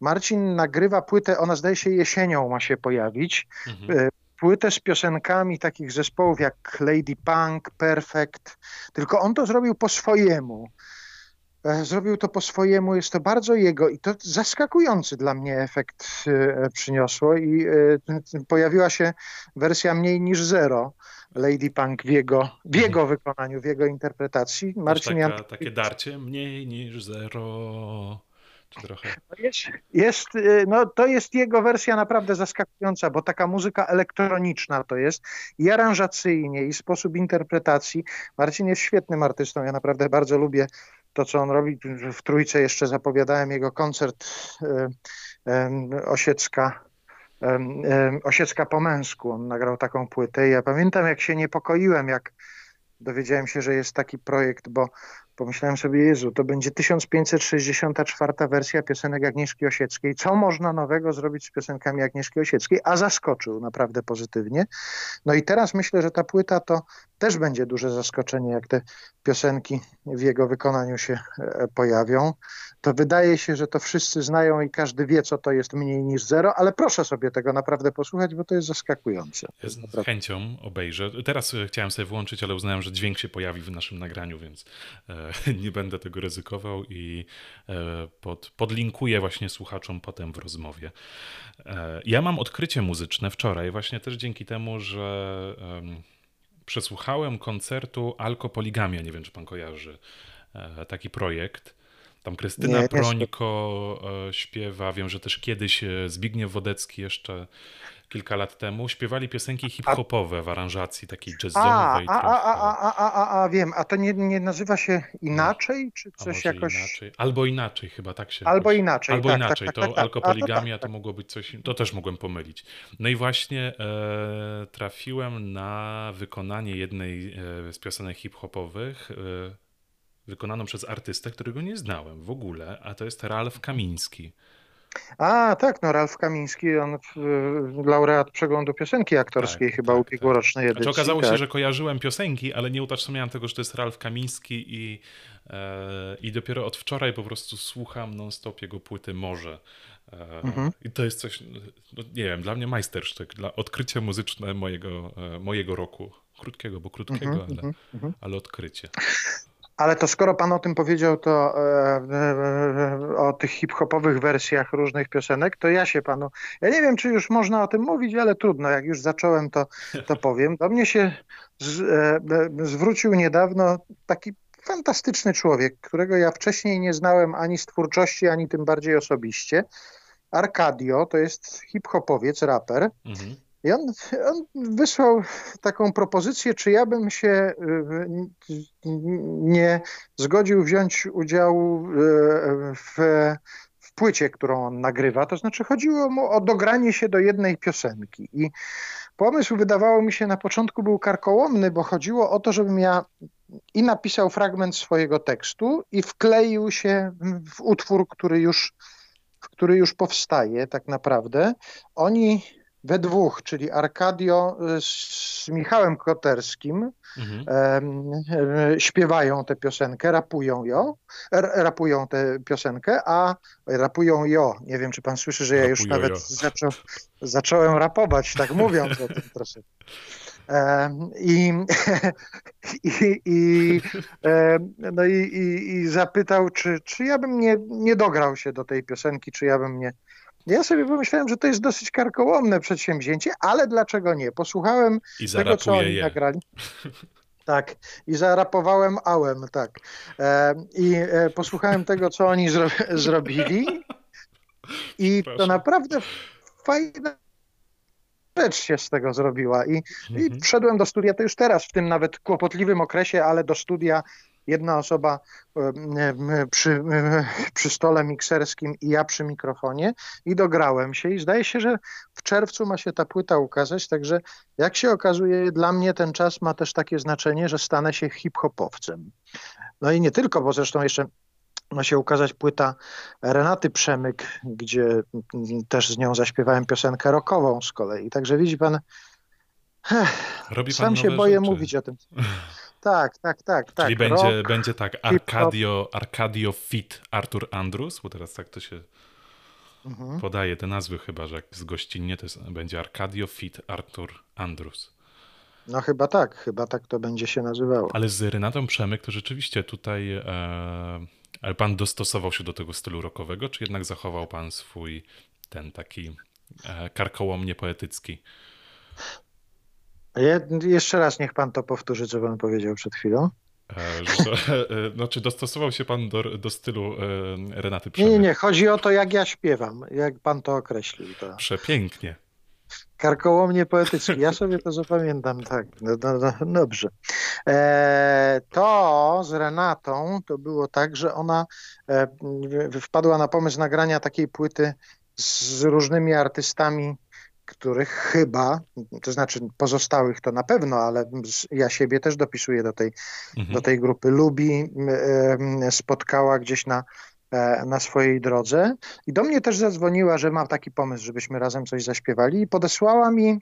Marcin nagrywa płytę, ona zdaje się jesienią ma się pojawić. Mhm. Płytę z piosenkami takich zespołów jak Lady Punk, Perfect, tylko on to zrobił po swojemu. E, Zrobił to po swojemu, jest to bardzo jego i to zaskakujący dla mnie efekt e, przyniosło i e, pojawiła się wersja mniej niż zero Lady Punk w jego, w jego wykonaniu, w jego interpretacji. Marcin Jan taka, takie darcie mniej niż zero. Trochę? Jest, jest, y, no, to jest jego wersja naprawdę zaskakująca, bo taka muzyka elektroniczna to jest i aranżacyjnie, i sposób interpretacji. Marcin jest świetnym artystą, ja naprawdę bardzo lubię to, co on robi. W Trójce jeszcze zapowiadałem jego koncert y, y, y, Osiecka po męsku. On nagrał taką płytę i ja pamiętam, jak się niepokoiłem, jak dowiedziałem się, że jest taki projekt, bo pomyślałem sobie, Jezu, to będzie 1564 wersja piosenek Agnieszki Osieckiej. Co można nowego zrobić z piosenkami Agnieszki Osieckiej? A zaskoczył naprawdę pozytywnie. No i teraz myślę, że ta płyta to też będzie duże zaskoczenie, jak te piosenki w jego wykonaniu się e, pojawią. To wydaje się, że to wszyscy znają i każdy wie, co to jest mniej niż zero, ale proszę sobie tego naprawdę posłuchać, bo to jest zaskakujące. Z z chęcią obejrzę. Teraz e, chciałem sobie włączyć, ale uznałem, że dźwięk się pojawi w naszym nagraniu, więc e, nie będę tego ryzykował i pod, podlinkuję właśnie słuchaczom potem w rozmowie. Ja mam odkrycie muzyczne wczoraj, właśnie też dzięki temu, że przesłuchałem koncertu Alkopoligamia. Nie wiem, czy pan kojarzy e, taki projekt. Tam Krystyna Nie, Prońko e, śpiewa. Wiem, że też kiedyś e, Zbigniew Wodecki jeszcze kilka lat temu śpiewali piosenki hip-hopowe w aranżacji takiej A, jazzowej. a, a, trochę. a, a, a, a, a wiem, a to nie, nie nazywa się inaczej, czy A coś jakoś... inaczej? Albo inaczej, chyba tak się. Albo jakoś- inaczej, Albo tak, tak, inaczej. tak, to tak, tak. alkopoligamia A, to tak, mogło być coś. To też mogłem pomylić. No i właśnie e, trafiłem na wykonanie jednej e, z piosenek hip-hopowych. E, wykonaną przez artystę, którego nie znałem w ogóle, a to jest Ralf Kamiński. A, tak, no Ralf Kamiński, on laureat przeglądu piosenki aktorskiej tak, chyba tak, ubiegłorocznej tak. edycji. Znaczy, okazało tak. się, że kojarzyłem piosenki, ale nie utożsamiałem tego, że to jest Ralf Kamiński i, e, i dopiero od wczoraj po prostu słucham non-stop jego płyty Morze. E, mhm. I to jest coś, no, nie wiem, dla mnie majstersztyk, dla odkrycia muzyczne mojego, e, mojego roku. Krótkiego, bo krótkiego, mhm, ale, mhm, mhm. ale odkrycie. Ale to skoro pan o tym powiedział, to e, e, o tych hip-hopowych wersjach różnych piosenek, to ja się panu. Ja nie wiem, czy już można o tym mówić, ale trudno. Jak już zacząłem, to, to powiem. Do mnie się z, e, e zwrócił niedawno taki fantastyczny człowiek, którego ja wcześniej nie znałem ani z twórczości, ani tym bardziej osobiście. Arkadio to jest hip-hopowiec, raper. Mhm. I on, on, wysłał taką propozycję, czy ja bym się y, nie zgodził wziąć udziału y, w, w płycie, którą on nagrywa. To znaczy chodziło mu o dogranie się do jednej piosenki. I pomysł wydawało mi się na początku był karkołomny, bo chodziło o to, żebym ja i napisał fragment swojego tekstu i wkleił się w utwór, który już, który już powstaje tak naprawdę. Oni we dwóch, czyli Arkadio z Michałem Koterskim mhm. e, śpiewają tę piosenkę, rapują ją, rapują tę piosenkę, a rapują jo. Nie wiem, czy pan słyszy, że ja już nawet zaczą, zacząłem rapować, tak mówiąc o tym troszeczkę. I, i, i, no i, i, i zapytał, czy, czy ja bym nie, nie dograł się do tej piosenki, czy ja bym nie, ja sobie pomyślałem, że to jest dosyć karkołomne przedsięwzięcie, ale dlaczego nie? Posłuchałem tego, co oni je. nagrali. Tak, i zarapowałem ałem, tak. E, I e, posłuchałem tego, co oni zro zrobili i Proszę. to naprawdę fajna rzecz się z tego zrobiła. I, mhm. I wszedłem do studia, to już teraz, w tym nawet kłopotliwym okresie, ale do studia jedna osoba przy, przy stole mikserskim i ja przy mikrofonie i dograłem się i zdaje się, że w czerwcu ma się ta płyta ukazać, także jak się okazuje dla mnie ten czas ma też takie znaczenie, że stanę się hip-hopowcem. No i nie tylko, bo zresztą jeszcze ma się ukazać płyta Renaty Przemyk, gdzie też z nią zaśpiewałem piosenkę rockową z kolei. Także widzi pan, Robi pan sam się boję rzeczy. mówić o tym. Tak, tak, tak. tak. Czyli będzie, Rock, będzie tak Arcadio, Arcadio Fit Artur Andrus, bo teraz tak to się mhm. podaje te nazwy chyba, że jak z gościnnie to jest, będzie Arcadio Fit Artur Andrus. No chyba tak, chyba tak to będzie się nazywało. Ale z Renatą Przemyk to rzeczywiście tutaj e, ale pan dostosował się do tego stylu rockowego, czy jednak zachował pan swój ten taki e, karkołomnie poetycki? Je, jeszcze raz niech pan to powtórzy, co pan powiedział przed chwilą. E, że, znaczy dostosował się pan do, do stylu e, Renaty Przemyk. Nie, nie, chodzi o to, jak ja śpiewam, jak pan to określił. To... Przepięknie. Karkołomnie poetycki. Ja sobie to zapamiętam, tak. No, no, no, dobrze. E, to z Renatą to było tak, że ona e, wpadła na pomysł nagrania takiej płyty z różnymi artystami których chyba, to znaczy pozostałych to na pewno, ale ja siebie też dopisuję do tej, mhm. do tej grupy, lubi, spotkała gdzieś na, e, na swojej drodze. I do mnie też zadzwoniła, że mam taki pomysł, żebyśmy razem coś zaśpiewali i podesłała mi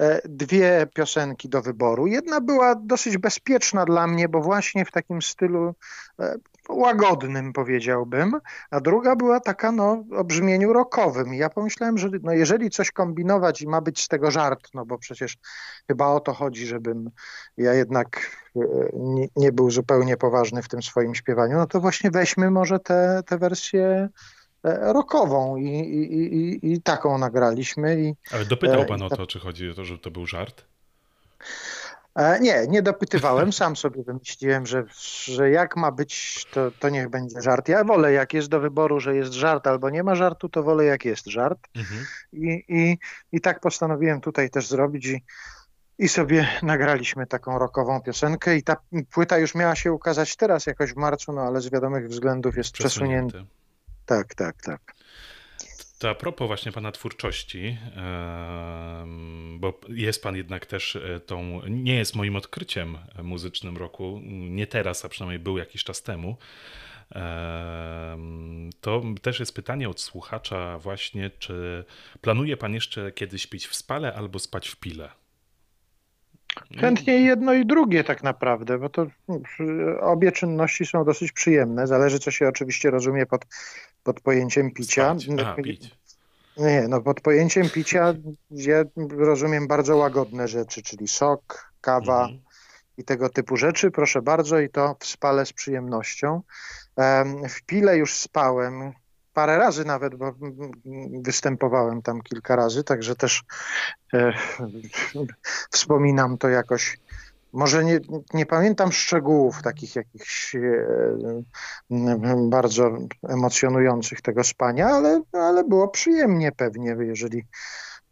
E, dwie piosenki do wyboru. Jedna była dosyć bezpieczna dla mnie, bo właśnie w takim stylu e, łagodnym powiedziałbym, a druga była taka no, o brzmieniu rockowym. I ja pomyślałem, że no, jeżeli coś kombinować i ma być z tego żart, no bo przecież chyba o to chodzi, żebym ja jednak e, nie, nie był zupełnie poważny w tym swoim śpiewaniu, no to właśnie weźmy może te, te wersje E, rockową i, i, i, i taką nagraliśmy. I, Ale dopytał e, pan o to, czy chodzi o to, że to był żart? E, nie, nie dopytywałem. Sam sobie wymyśliłem, że, że jak ma być, to, to niech będzie żart. Ja wolę, jak jest do wyboru, że jest żart albo nie ma żartu, to wolę, jak jest żart. Mhm. I, i, I tak postanowiłem tutaj też zrobić. I, i sobie nagraliśmy taką rockową piosenkę i ta płyta już miała się ukazać teraz jakoś w marcu, no ale z wiadomych względów jest przesunięta tak, tak, tak. To a propos właśnie pana twórczości, bo jest pan jednak też e, tą, nie jest moim odkryciem muzycznym roku, nie teraz, a przynajmniej był jakiś czas temu, To też jest pytanie od słuchacza właśnie, czy planuje pan jeszcze kiedyś pić w spale albo spać w pile? Chętnie jedno i drugie tak naprawdę, bo to obie czynności są dosyć przyjemne. Zależy, co się oczywiście rozumie pod, pod pojęciem picia. A, pić. Nie, no pod pojęciem picia ja rozumiem bardzo łagodne rzeczy, czyli sok, kawa mhm. i tego typu rzeczy. Proszę bardzo i to w spale z przyjemnością. W pile już spałem parę razy nawet, bo występowałem tam kilka razy, także też e, wspominam to jakoś. Może nie, nie pamiętam szczegółów takich jakichś e, bardzo emocjonujących tego spania, ale, ale było przyjemnie pewnie, jeżeli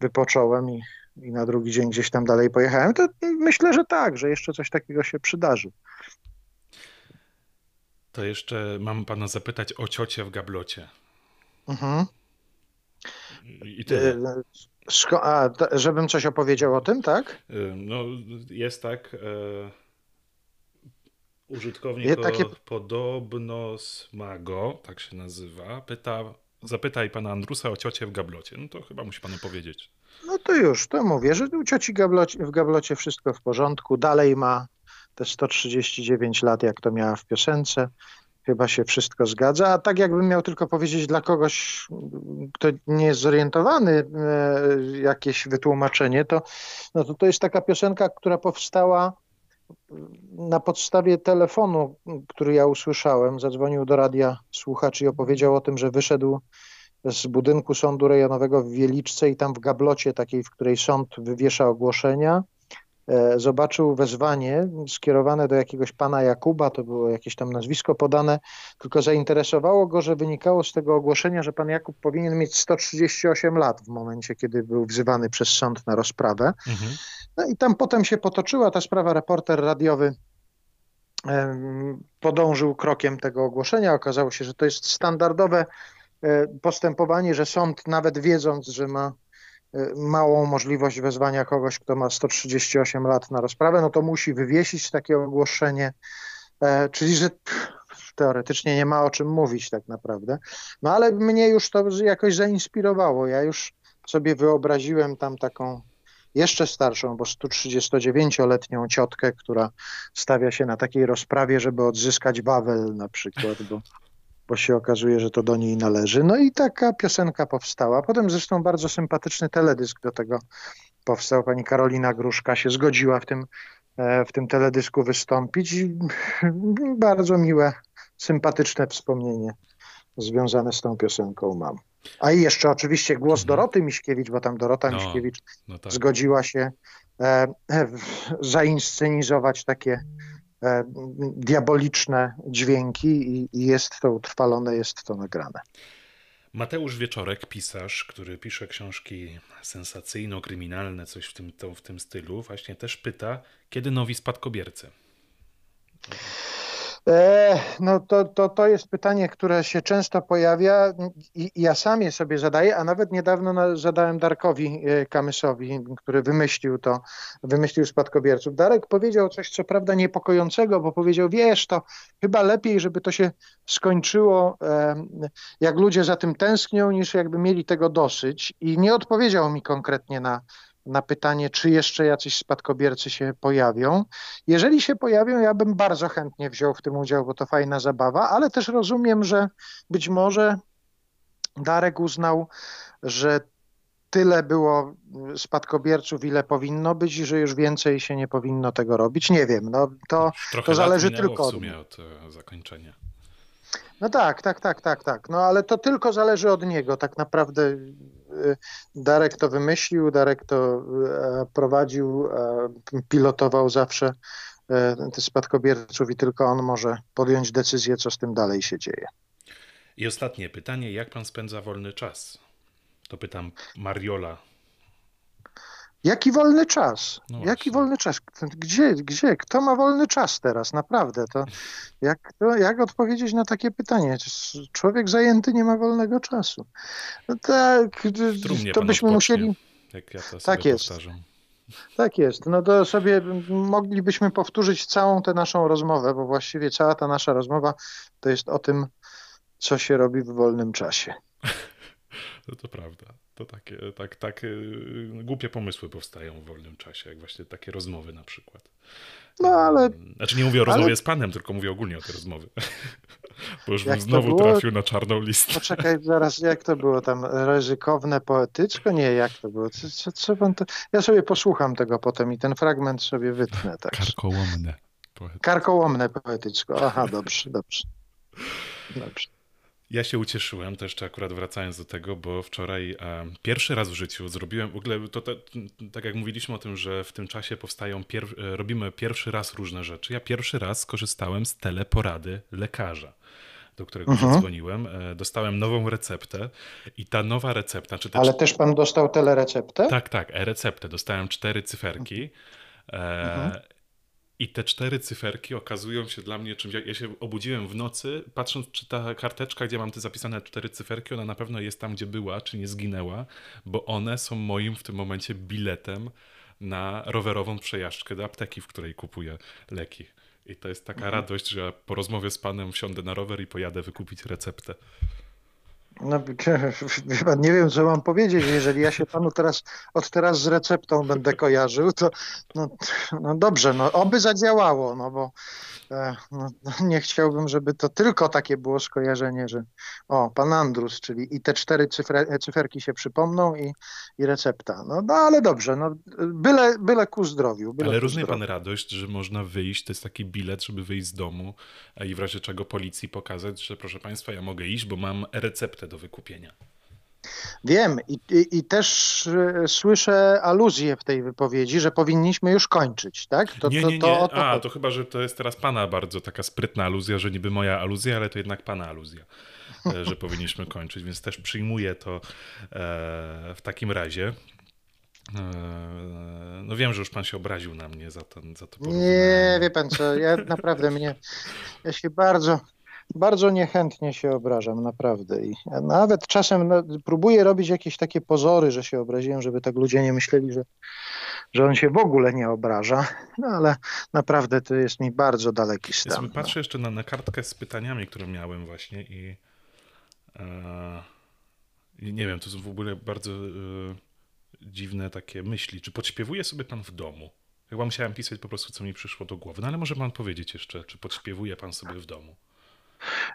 wypocząłem i, i na drugi dzień gdzieś tam dalej pojechałem, to myślę, że tak, że jeszcze coś takiego się przydarzy. To jeszcze mam pana zapytać o ciocię w gablocie. Mhm. I tyle. E, a, żebym coś opowiedział o tym, tak? E, no, jest tak. E, użytkownik takie... podobno Smago, tak się nazywa, pyta, zapytaj pana Andrusa o ciocię w gablocie. No to chyba musi panu powiedzieć. No to już, to mówię, że u cioci gablocie, w gablocie wszystko w porządku. Dalej ma te 139 lat, jak to miała w piosence chyba się wszystko zgadza. A tak jakbym miał tylko powiedzieć dla kogoś, kto nie jest zorientowany, e, jakieś wytłumaczenie, to, no to to jest taka piosenka, która powstała na podstawie telefonu, który ja usłyszałem. Zadzwonił do radia słuchacz i opowiedział o tym, że wyszedł z budynku sądu rejonowego w Wieliczce i tam w gablocie takiej, w której sąd wywiesza ogłoszenia, zobaczył wezwanie skierowane do jakiegoś pana Jakuba, to było jakieś tam nazwisko podane, tylko zainteresowało go, że wynikało z tego ogłoszenia, że pan Jakub powinien mieć 138 lat w momencie, kiedy był wzywany przez sąd na rozprawę. Mhm. No i tam potem się potoczyła ta sprawa, reporter radiowy podążył krokiem tego ogłoszenia. Okazało się, że to jest standardowe e, postępowanie, że sąd nawet wiedząc, że ma małą możliwość wezwania kogoś, kto ma 138 lat na rozprawę, no to musi wywiesić takie ogłoszenie, e, czyli że teoretycznie nie ma o czym mówić tak naprawdę. No ale mnie już to jakoś zainspirowało. Ja już sobie wyobraziłem tam taką jeszcze starszą, bo 139-letnią ciotkę, która stawia się na takiej rozprawie, żeby odzyskać Wawel na przykład, bo bo się okazuje, że to do niej należy. No i taka piosenka powstała. Potem zresztą bardzo sympatyczny teledysk do tego powstał. Pani Karolina Gruszka się zgodziła w tym, e, w tym teledysku wystąpić. Bardzo miłe, sympatyczne wspomnienie związane z tą piosenką mam. A i jeszcze oczywiście głos mhm. Doroty Miśkiewicz, bo tam Dorota no, Miśkiewicz no tak. zgodziła się e, e, zainscenizować takie diaboliczne dźwięki i, i jest to utrwalone, jest to nagrane. Mateusz Wieczorek, pisarz, który pisze książki sensacyjno-kryminalne, coś w tym, to, w tym stylu, właśnie też pyta, kiedy nowi spadkobiercy? E, no to, to, to jest pytanie, które się często pojawia i ja sam je sobie zadaję, a nawet niedawno zadałem Darkowi e, Kamysowi, który wymyślił to, wymyślił spadkobierców. Darek powiedział coś, co prawda niepokojącego, bo powiedział, wiesz, to chyba lepiej, żeby to się skończyło, jak ludzie za tym tęsknią, niż jakby mieli tego dosyć i nie odpowiedział mi konkretnie na, na pytanie, czy jeszcze jacyś spadkobiercy się pojawią. Jeżeli się pojawią, ja bym bardzo chętnie wziął w tym udział, bo to fajna zabawa, ale też rozumiem, że być może Darek uznał, że tyle było spadkobierców, ile powinno być i że już więcej się nie powinno tego robić. Nie wiem, no to, to zależy tylko od... w sumie od e, zakończenia. No tak, tak, tak, tak, tak. No ale to tylko zależy od niego. Tak naprawdę Darek to wymyślił, Darek to e, prowadził, e, pilotował zawsze e, spadkobierców i tylko on może podjąć decyzję, co z tym dalej się dzieje. I ostatnie pytanie, jak pan spędza wolny czas? To pytam Mariola Jaki wolny czas? No Jaki wolny czas? Gdzie, gdzie? Kto ma wolny czas teraz? Naprawdę. To jak, to jak odpowiedzieć na takie pytanie? Człowiek zajęty nie ma wolnego czasu. No tak, to byśmy musieli. Ja to tak jest. Powtarzam. Tak jest. No to sobie moglibyśmy powtórzyć całą tę naszą rozmowę, bo właściwie cała ta nasza rozmowa to jest o tym, co się robi w wolnym czasie. No to prawda. To takie, tak, tak głupie pomysły powstają w wolnym czasie, jak właśnie takie rozmowy na przykład. No ale. Znaczy nie mówię o rozmowie ale... z panem, tylko mówię ogólnie o tej rozmowie. Bo już bym znowu trafił na czarną listę. Poczekaj, zaraz, jak to było tam? Ryzykowne poetyczko? Nie, jak to było? Co, co, co pan to... Ja sobie posłucham tego potem i ten fragment sobie wytnę. Tak. Karkołomne. Poetyczko. Karkołomne poetyczko. Aha, dobrze, dobrze. Dobrze. Ja się ucieszyłem też, akurat wracając do tego, bo wczoraj e, pierwszy raz w życiu zrobiłem, w ogóle to, to, tak jak mówiliśmy o tym, że w tym czasie powstają, pier, e, robimy pierwszy raz różne rzeczy. Ja pierwszy raz skorzystałem z teleporady lekarza do którego uh-huh. zadzwoniłem, e, dostałem nową receptę i ta nowa recepta... Czy Ale też pan dostał telereceptę? Tak, tak, e-receptę. Dostałem cztery cyferki. Uh-huh. I te cztery cyferki okazują się dla mnie czymś. Ja się obudziłem w nocy, patrząc, czy ta karteczka, gdzie mam te zapisane cztery cyferki, ona na pewno jest tam, gdzie była, czy nie zginęła, bo one są moim w tym momencie biletem na rowerową przejażdżkę do apteki, w której kupuję leki. I to jest taka mhm. radość, że po rozmowie z panem wsiądę na rower i pojadę wykupić receptę. No, nie wiem, co mam powiedzieć. Jeżeli ja się panu teraz od teraz z receptą będę kojarzył, to no, no dobrze, no oby zadziałało, no bo e, no, nie chciałbym, żeby to tylko takie było skojarzenie, że o, pan Andrus, czyli i te cztery cyfre, cyferki się przypomną i, i recepta. No, no ale dobrze, no, byle, byle ku zdrowiu. Byle ale rozumie pan radość, że można wyjść, to jest taki bilet, żeby wyjść z domu i w razie czego policji pokazać, że proszę państwa, ja mogę iść, bo mam receptę do wykupienia. Wiem i, i, i, też e, słyszę aluzję w tej wypowiedzi, że powinniśmy już kończyć, tak? To, nie, nie, nie. To, to, A, to chyba, że to jest teraz pana bardzo taka sprytna aluzja, że niby moja aluzja, ale to jednak pana aluzja, e, że powinniśmy kończyć, więc też przyjmuję to e, w takim razie. No wiem, że już pan się obraził na mnie za to, za to Nie, wie pan co, ja naprawdę mnie, ja się bardzo, bardzo niechętnie się obrażam, naprawdę. I nawet czasem no, próbuję robić jakieś takie pozory, że się obraziłem, żeby tak ludzie nie myśleli, że, że on się w ogóle nie obraża. No ale naprawdę to jest mi bardzo daleki stan. Ja patrzę jeszcze na, na kartkę z pytaniami, które miałem właśnie i e, nie wiem, to są w ogóle bardzo e, dziwne takie myśli. Czy podśpiewuje sobie pan w domu? Chyba musiałem pisać po prostu, co mi przyszło do głowy. No ale może pan powiedzieć jeszcze, czy podśpiewuje pan sobie w domu?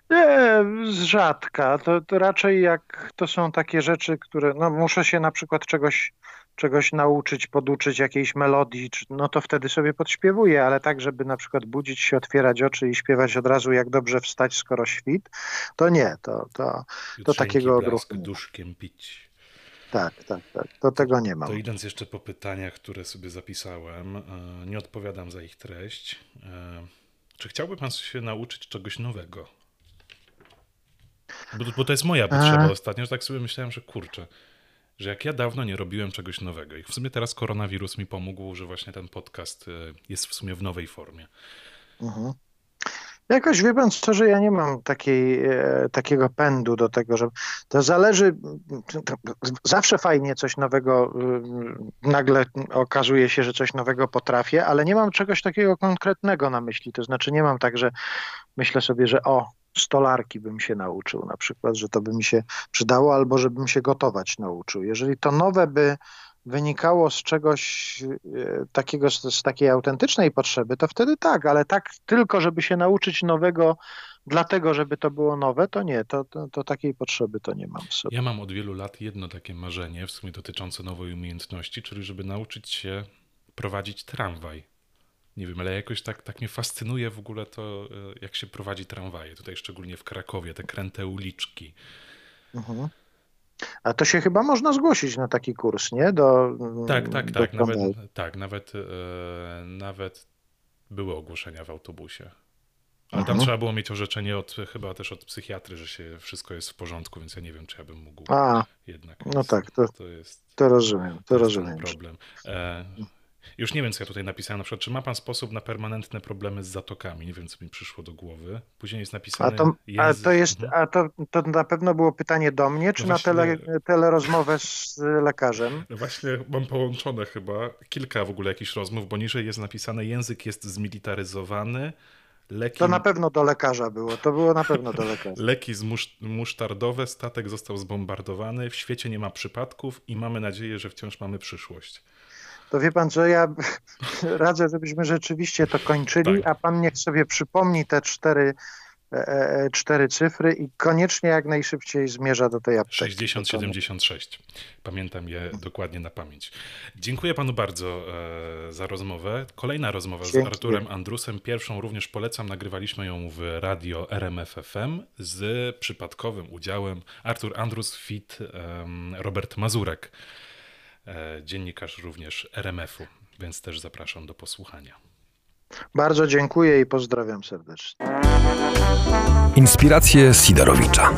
Nie, z rzadka. To, to, raczej jak to są takie rzeczy, które, no muszę się na przykład czegoś, czegoś nauczyć, poduczyć jakiejś melodii, no to wtedy sobie podśpiewuję, ale tak, żeby na przykład budzić się, otwierać oczy i śpiewać od razu jak dobrze wstać, skoro świt, to nie, to, to, to takiego odruchu. duszkiem pić. Tak, tak, tak. To tego nie mam. To idąc jeszcze po pytaniach, które sobie zapisałem, e, nie odpowiadam za ich treść. E, czy chciałby pan się nauczyć czegoś nowego? Bo, bo to jest moja potrzeba A. ostatnio, że tak sobie myślałem, że kurczę, że jak ja dawno nie robiłem czegoś nowego i w sumie teraz koronawirus mi pomógł, że właśnie ten podcast e, jest w sumie w nowej formie. Mhm. Jakoś wie pan szczerze, ja nie mam takiej, e, takiego pędu do tego, że to zależy, zawsze fajnie coś nowego, y, nagle okazuje się, że coś nowego potrafię, ale nie mam czegoś takiego konkretnego na myśli, to znaczy nie mam tak, że myślę sobie, że o, stolarki bym się nauczył na przykład, że to by mi się przydało, albo żebym się gotować nauczył. Jeżeli to nowe by wynikało z czegoś e, takiego, z, takiej autentycznej potrzeby, to wtedy tak, ale tak tylko, żeby się nauczyć nowego, dlatego, żeby to było nowe, to nie, to, to, to takiej potrzeby to nie mam w sobie. Ja mam od wielu lat jedno takie marzenie, w sumie dotyczące nowej umiejętności, czyli żeby nauczyć się prowadzić tramwaj. Nie wiem, ale jakoś tak, tak mnie fascynuje w ogóle to, e, jak się prowadzi tramwaje. Tutaj szczególnie w Krakowie, te kręte uliczki. Mhm. A to się chyba można zgłosić na taki kurs, nie? Do, tak, tak, do tak. Nawet, tak, nawet, e, nawet były ogłoszenia w autobusie. Ale tam mhm. trzeba było mieć orzeczenie od, chyba też od psychiatry, że się wszystko jest w porządku, więc ja nie wiem, czy ja bym mógł A, jednak. No tak, to, to jest. To rozumiem, to, to rozumiem. problem. E, Już nie wiem, co ja tutaj napisałem. Na przykład, czy ma pan sposób na permanentne problemy z zatokami? Nie wiem, co mi przyszło do głowy. Później jest napisane. A to, a to jest, Mhm. a to, to na pewno było pytanie do mnie, czy No na właśnie- tele, telerozmowę z lekarzem? No Właśnie mam połączone chyba kilka w ogóle jakichś rozmów, bo niżej jest napisane język jest zmilitaryzowany, leki, To na pewno do lekarza było, to było na pewno do lekarza. leki zmusz, musztardowe, statek został zbombardowany, w świecie nie ma przypadków i mamy nadzieję, że wciąż mamy przyszłość. To wie pan, że ja radzę, żebyśmy rzeczywiście to kończyli, Tak. a pan niech sobie przypomni te cztery, e, e, cztery cyfry i koniecznie jak najszybciej zmierza do tej apteki. 6076. Pamiętam je dokładnie na pamięć. Dziękuję panu bardzo e, za rozmowę. Kolejna rozmowa z Dziękuję. Arturem Andrusem. Pierwszą również polecam. Nagrywaliśmy ją w radio RMF FM z przypadkowym udziałem Artur Andrus fit Robert Mazurek, dziennikarz również RMF-u, więc też zapraszam do posłuchania. Bardzo dziękuję i pozdrawiam serdecznie. Inspiracje Sidorowicza.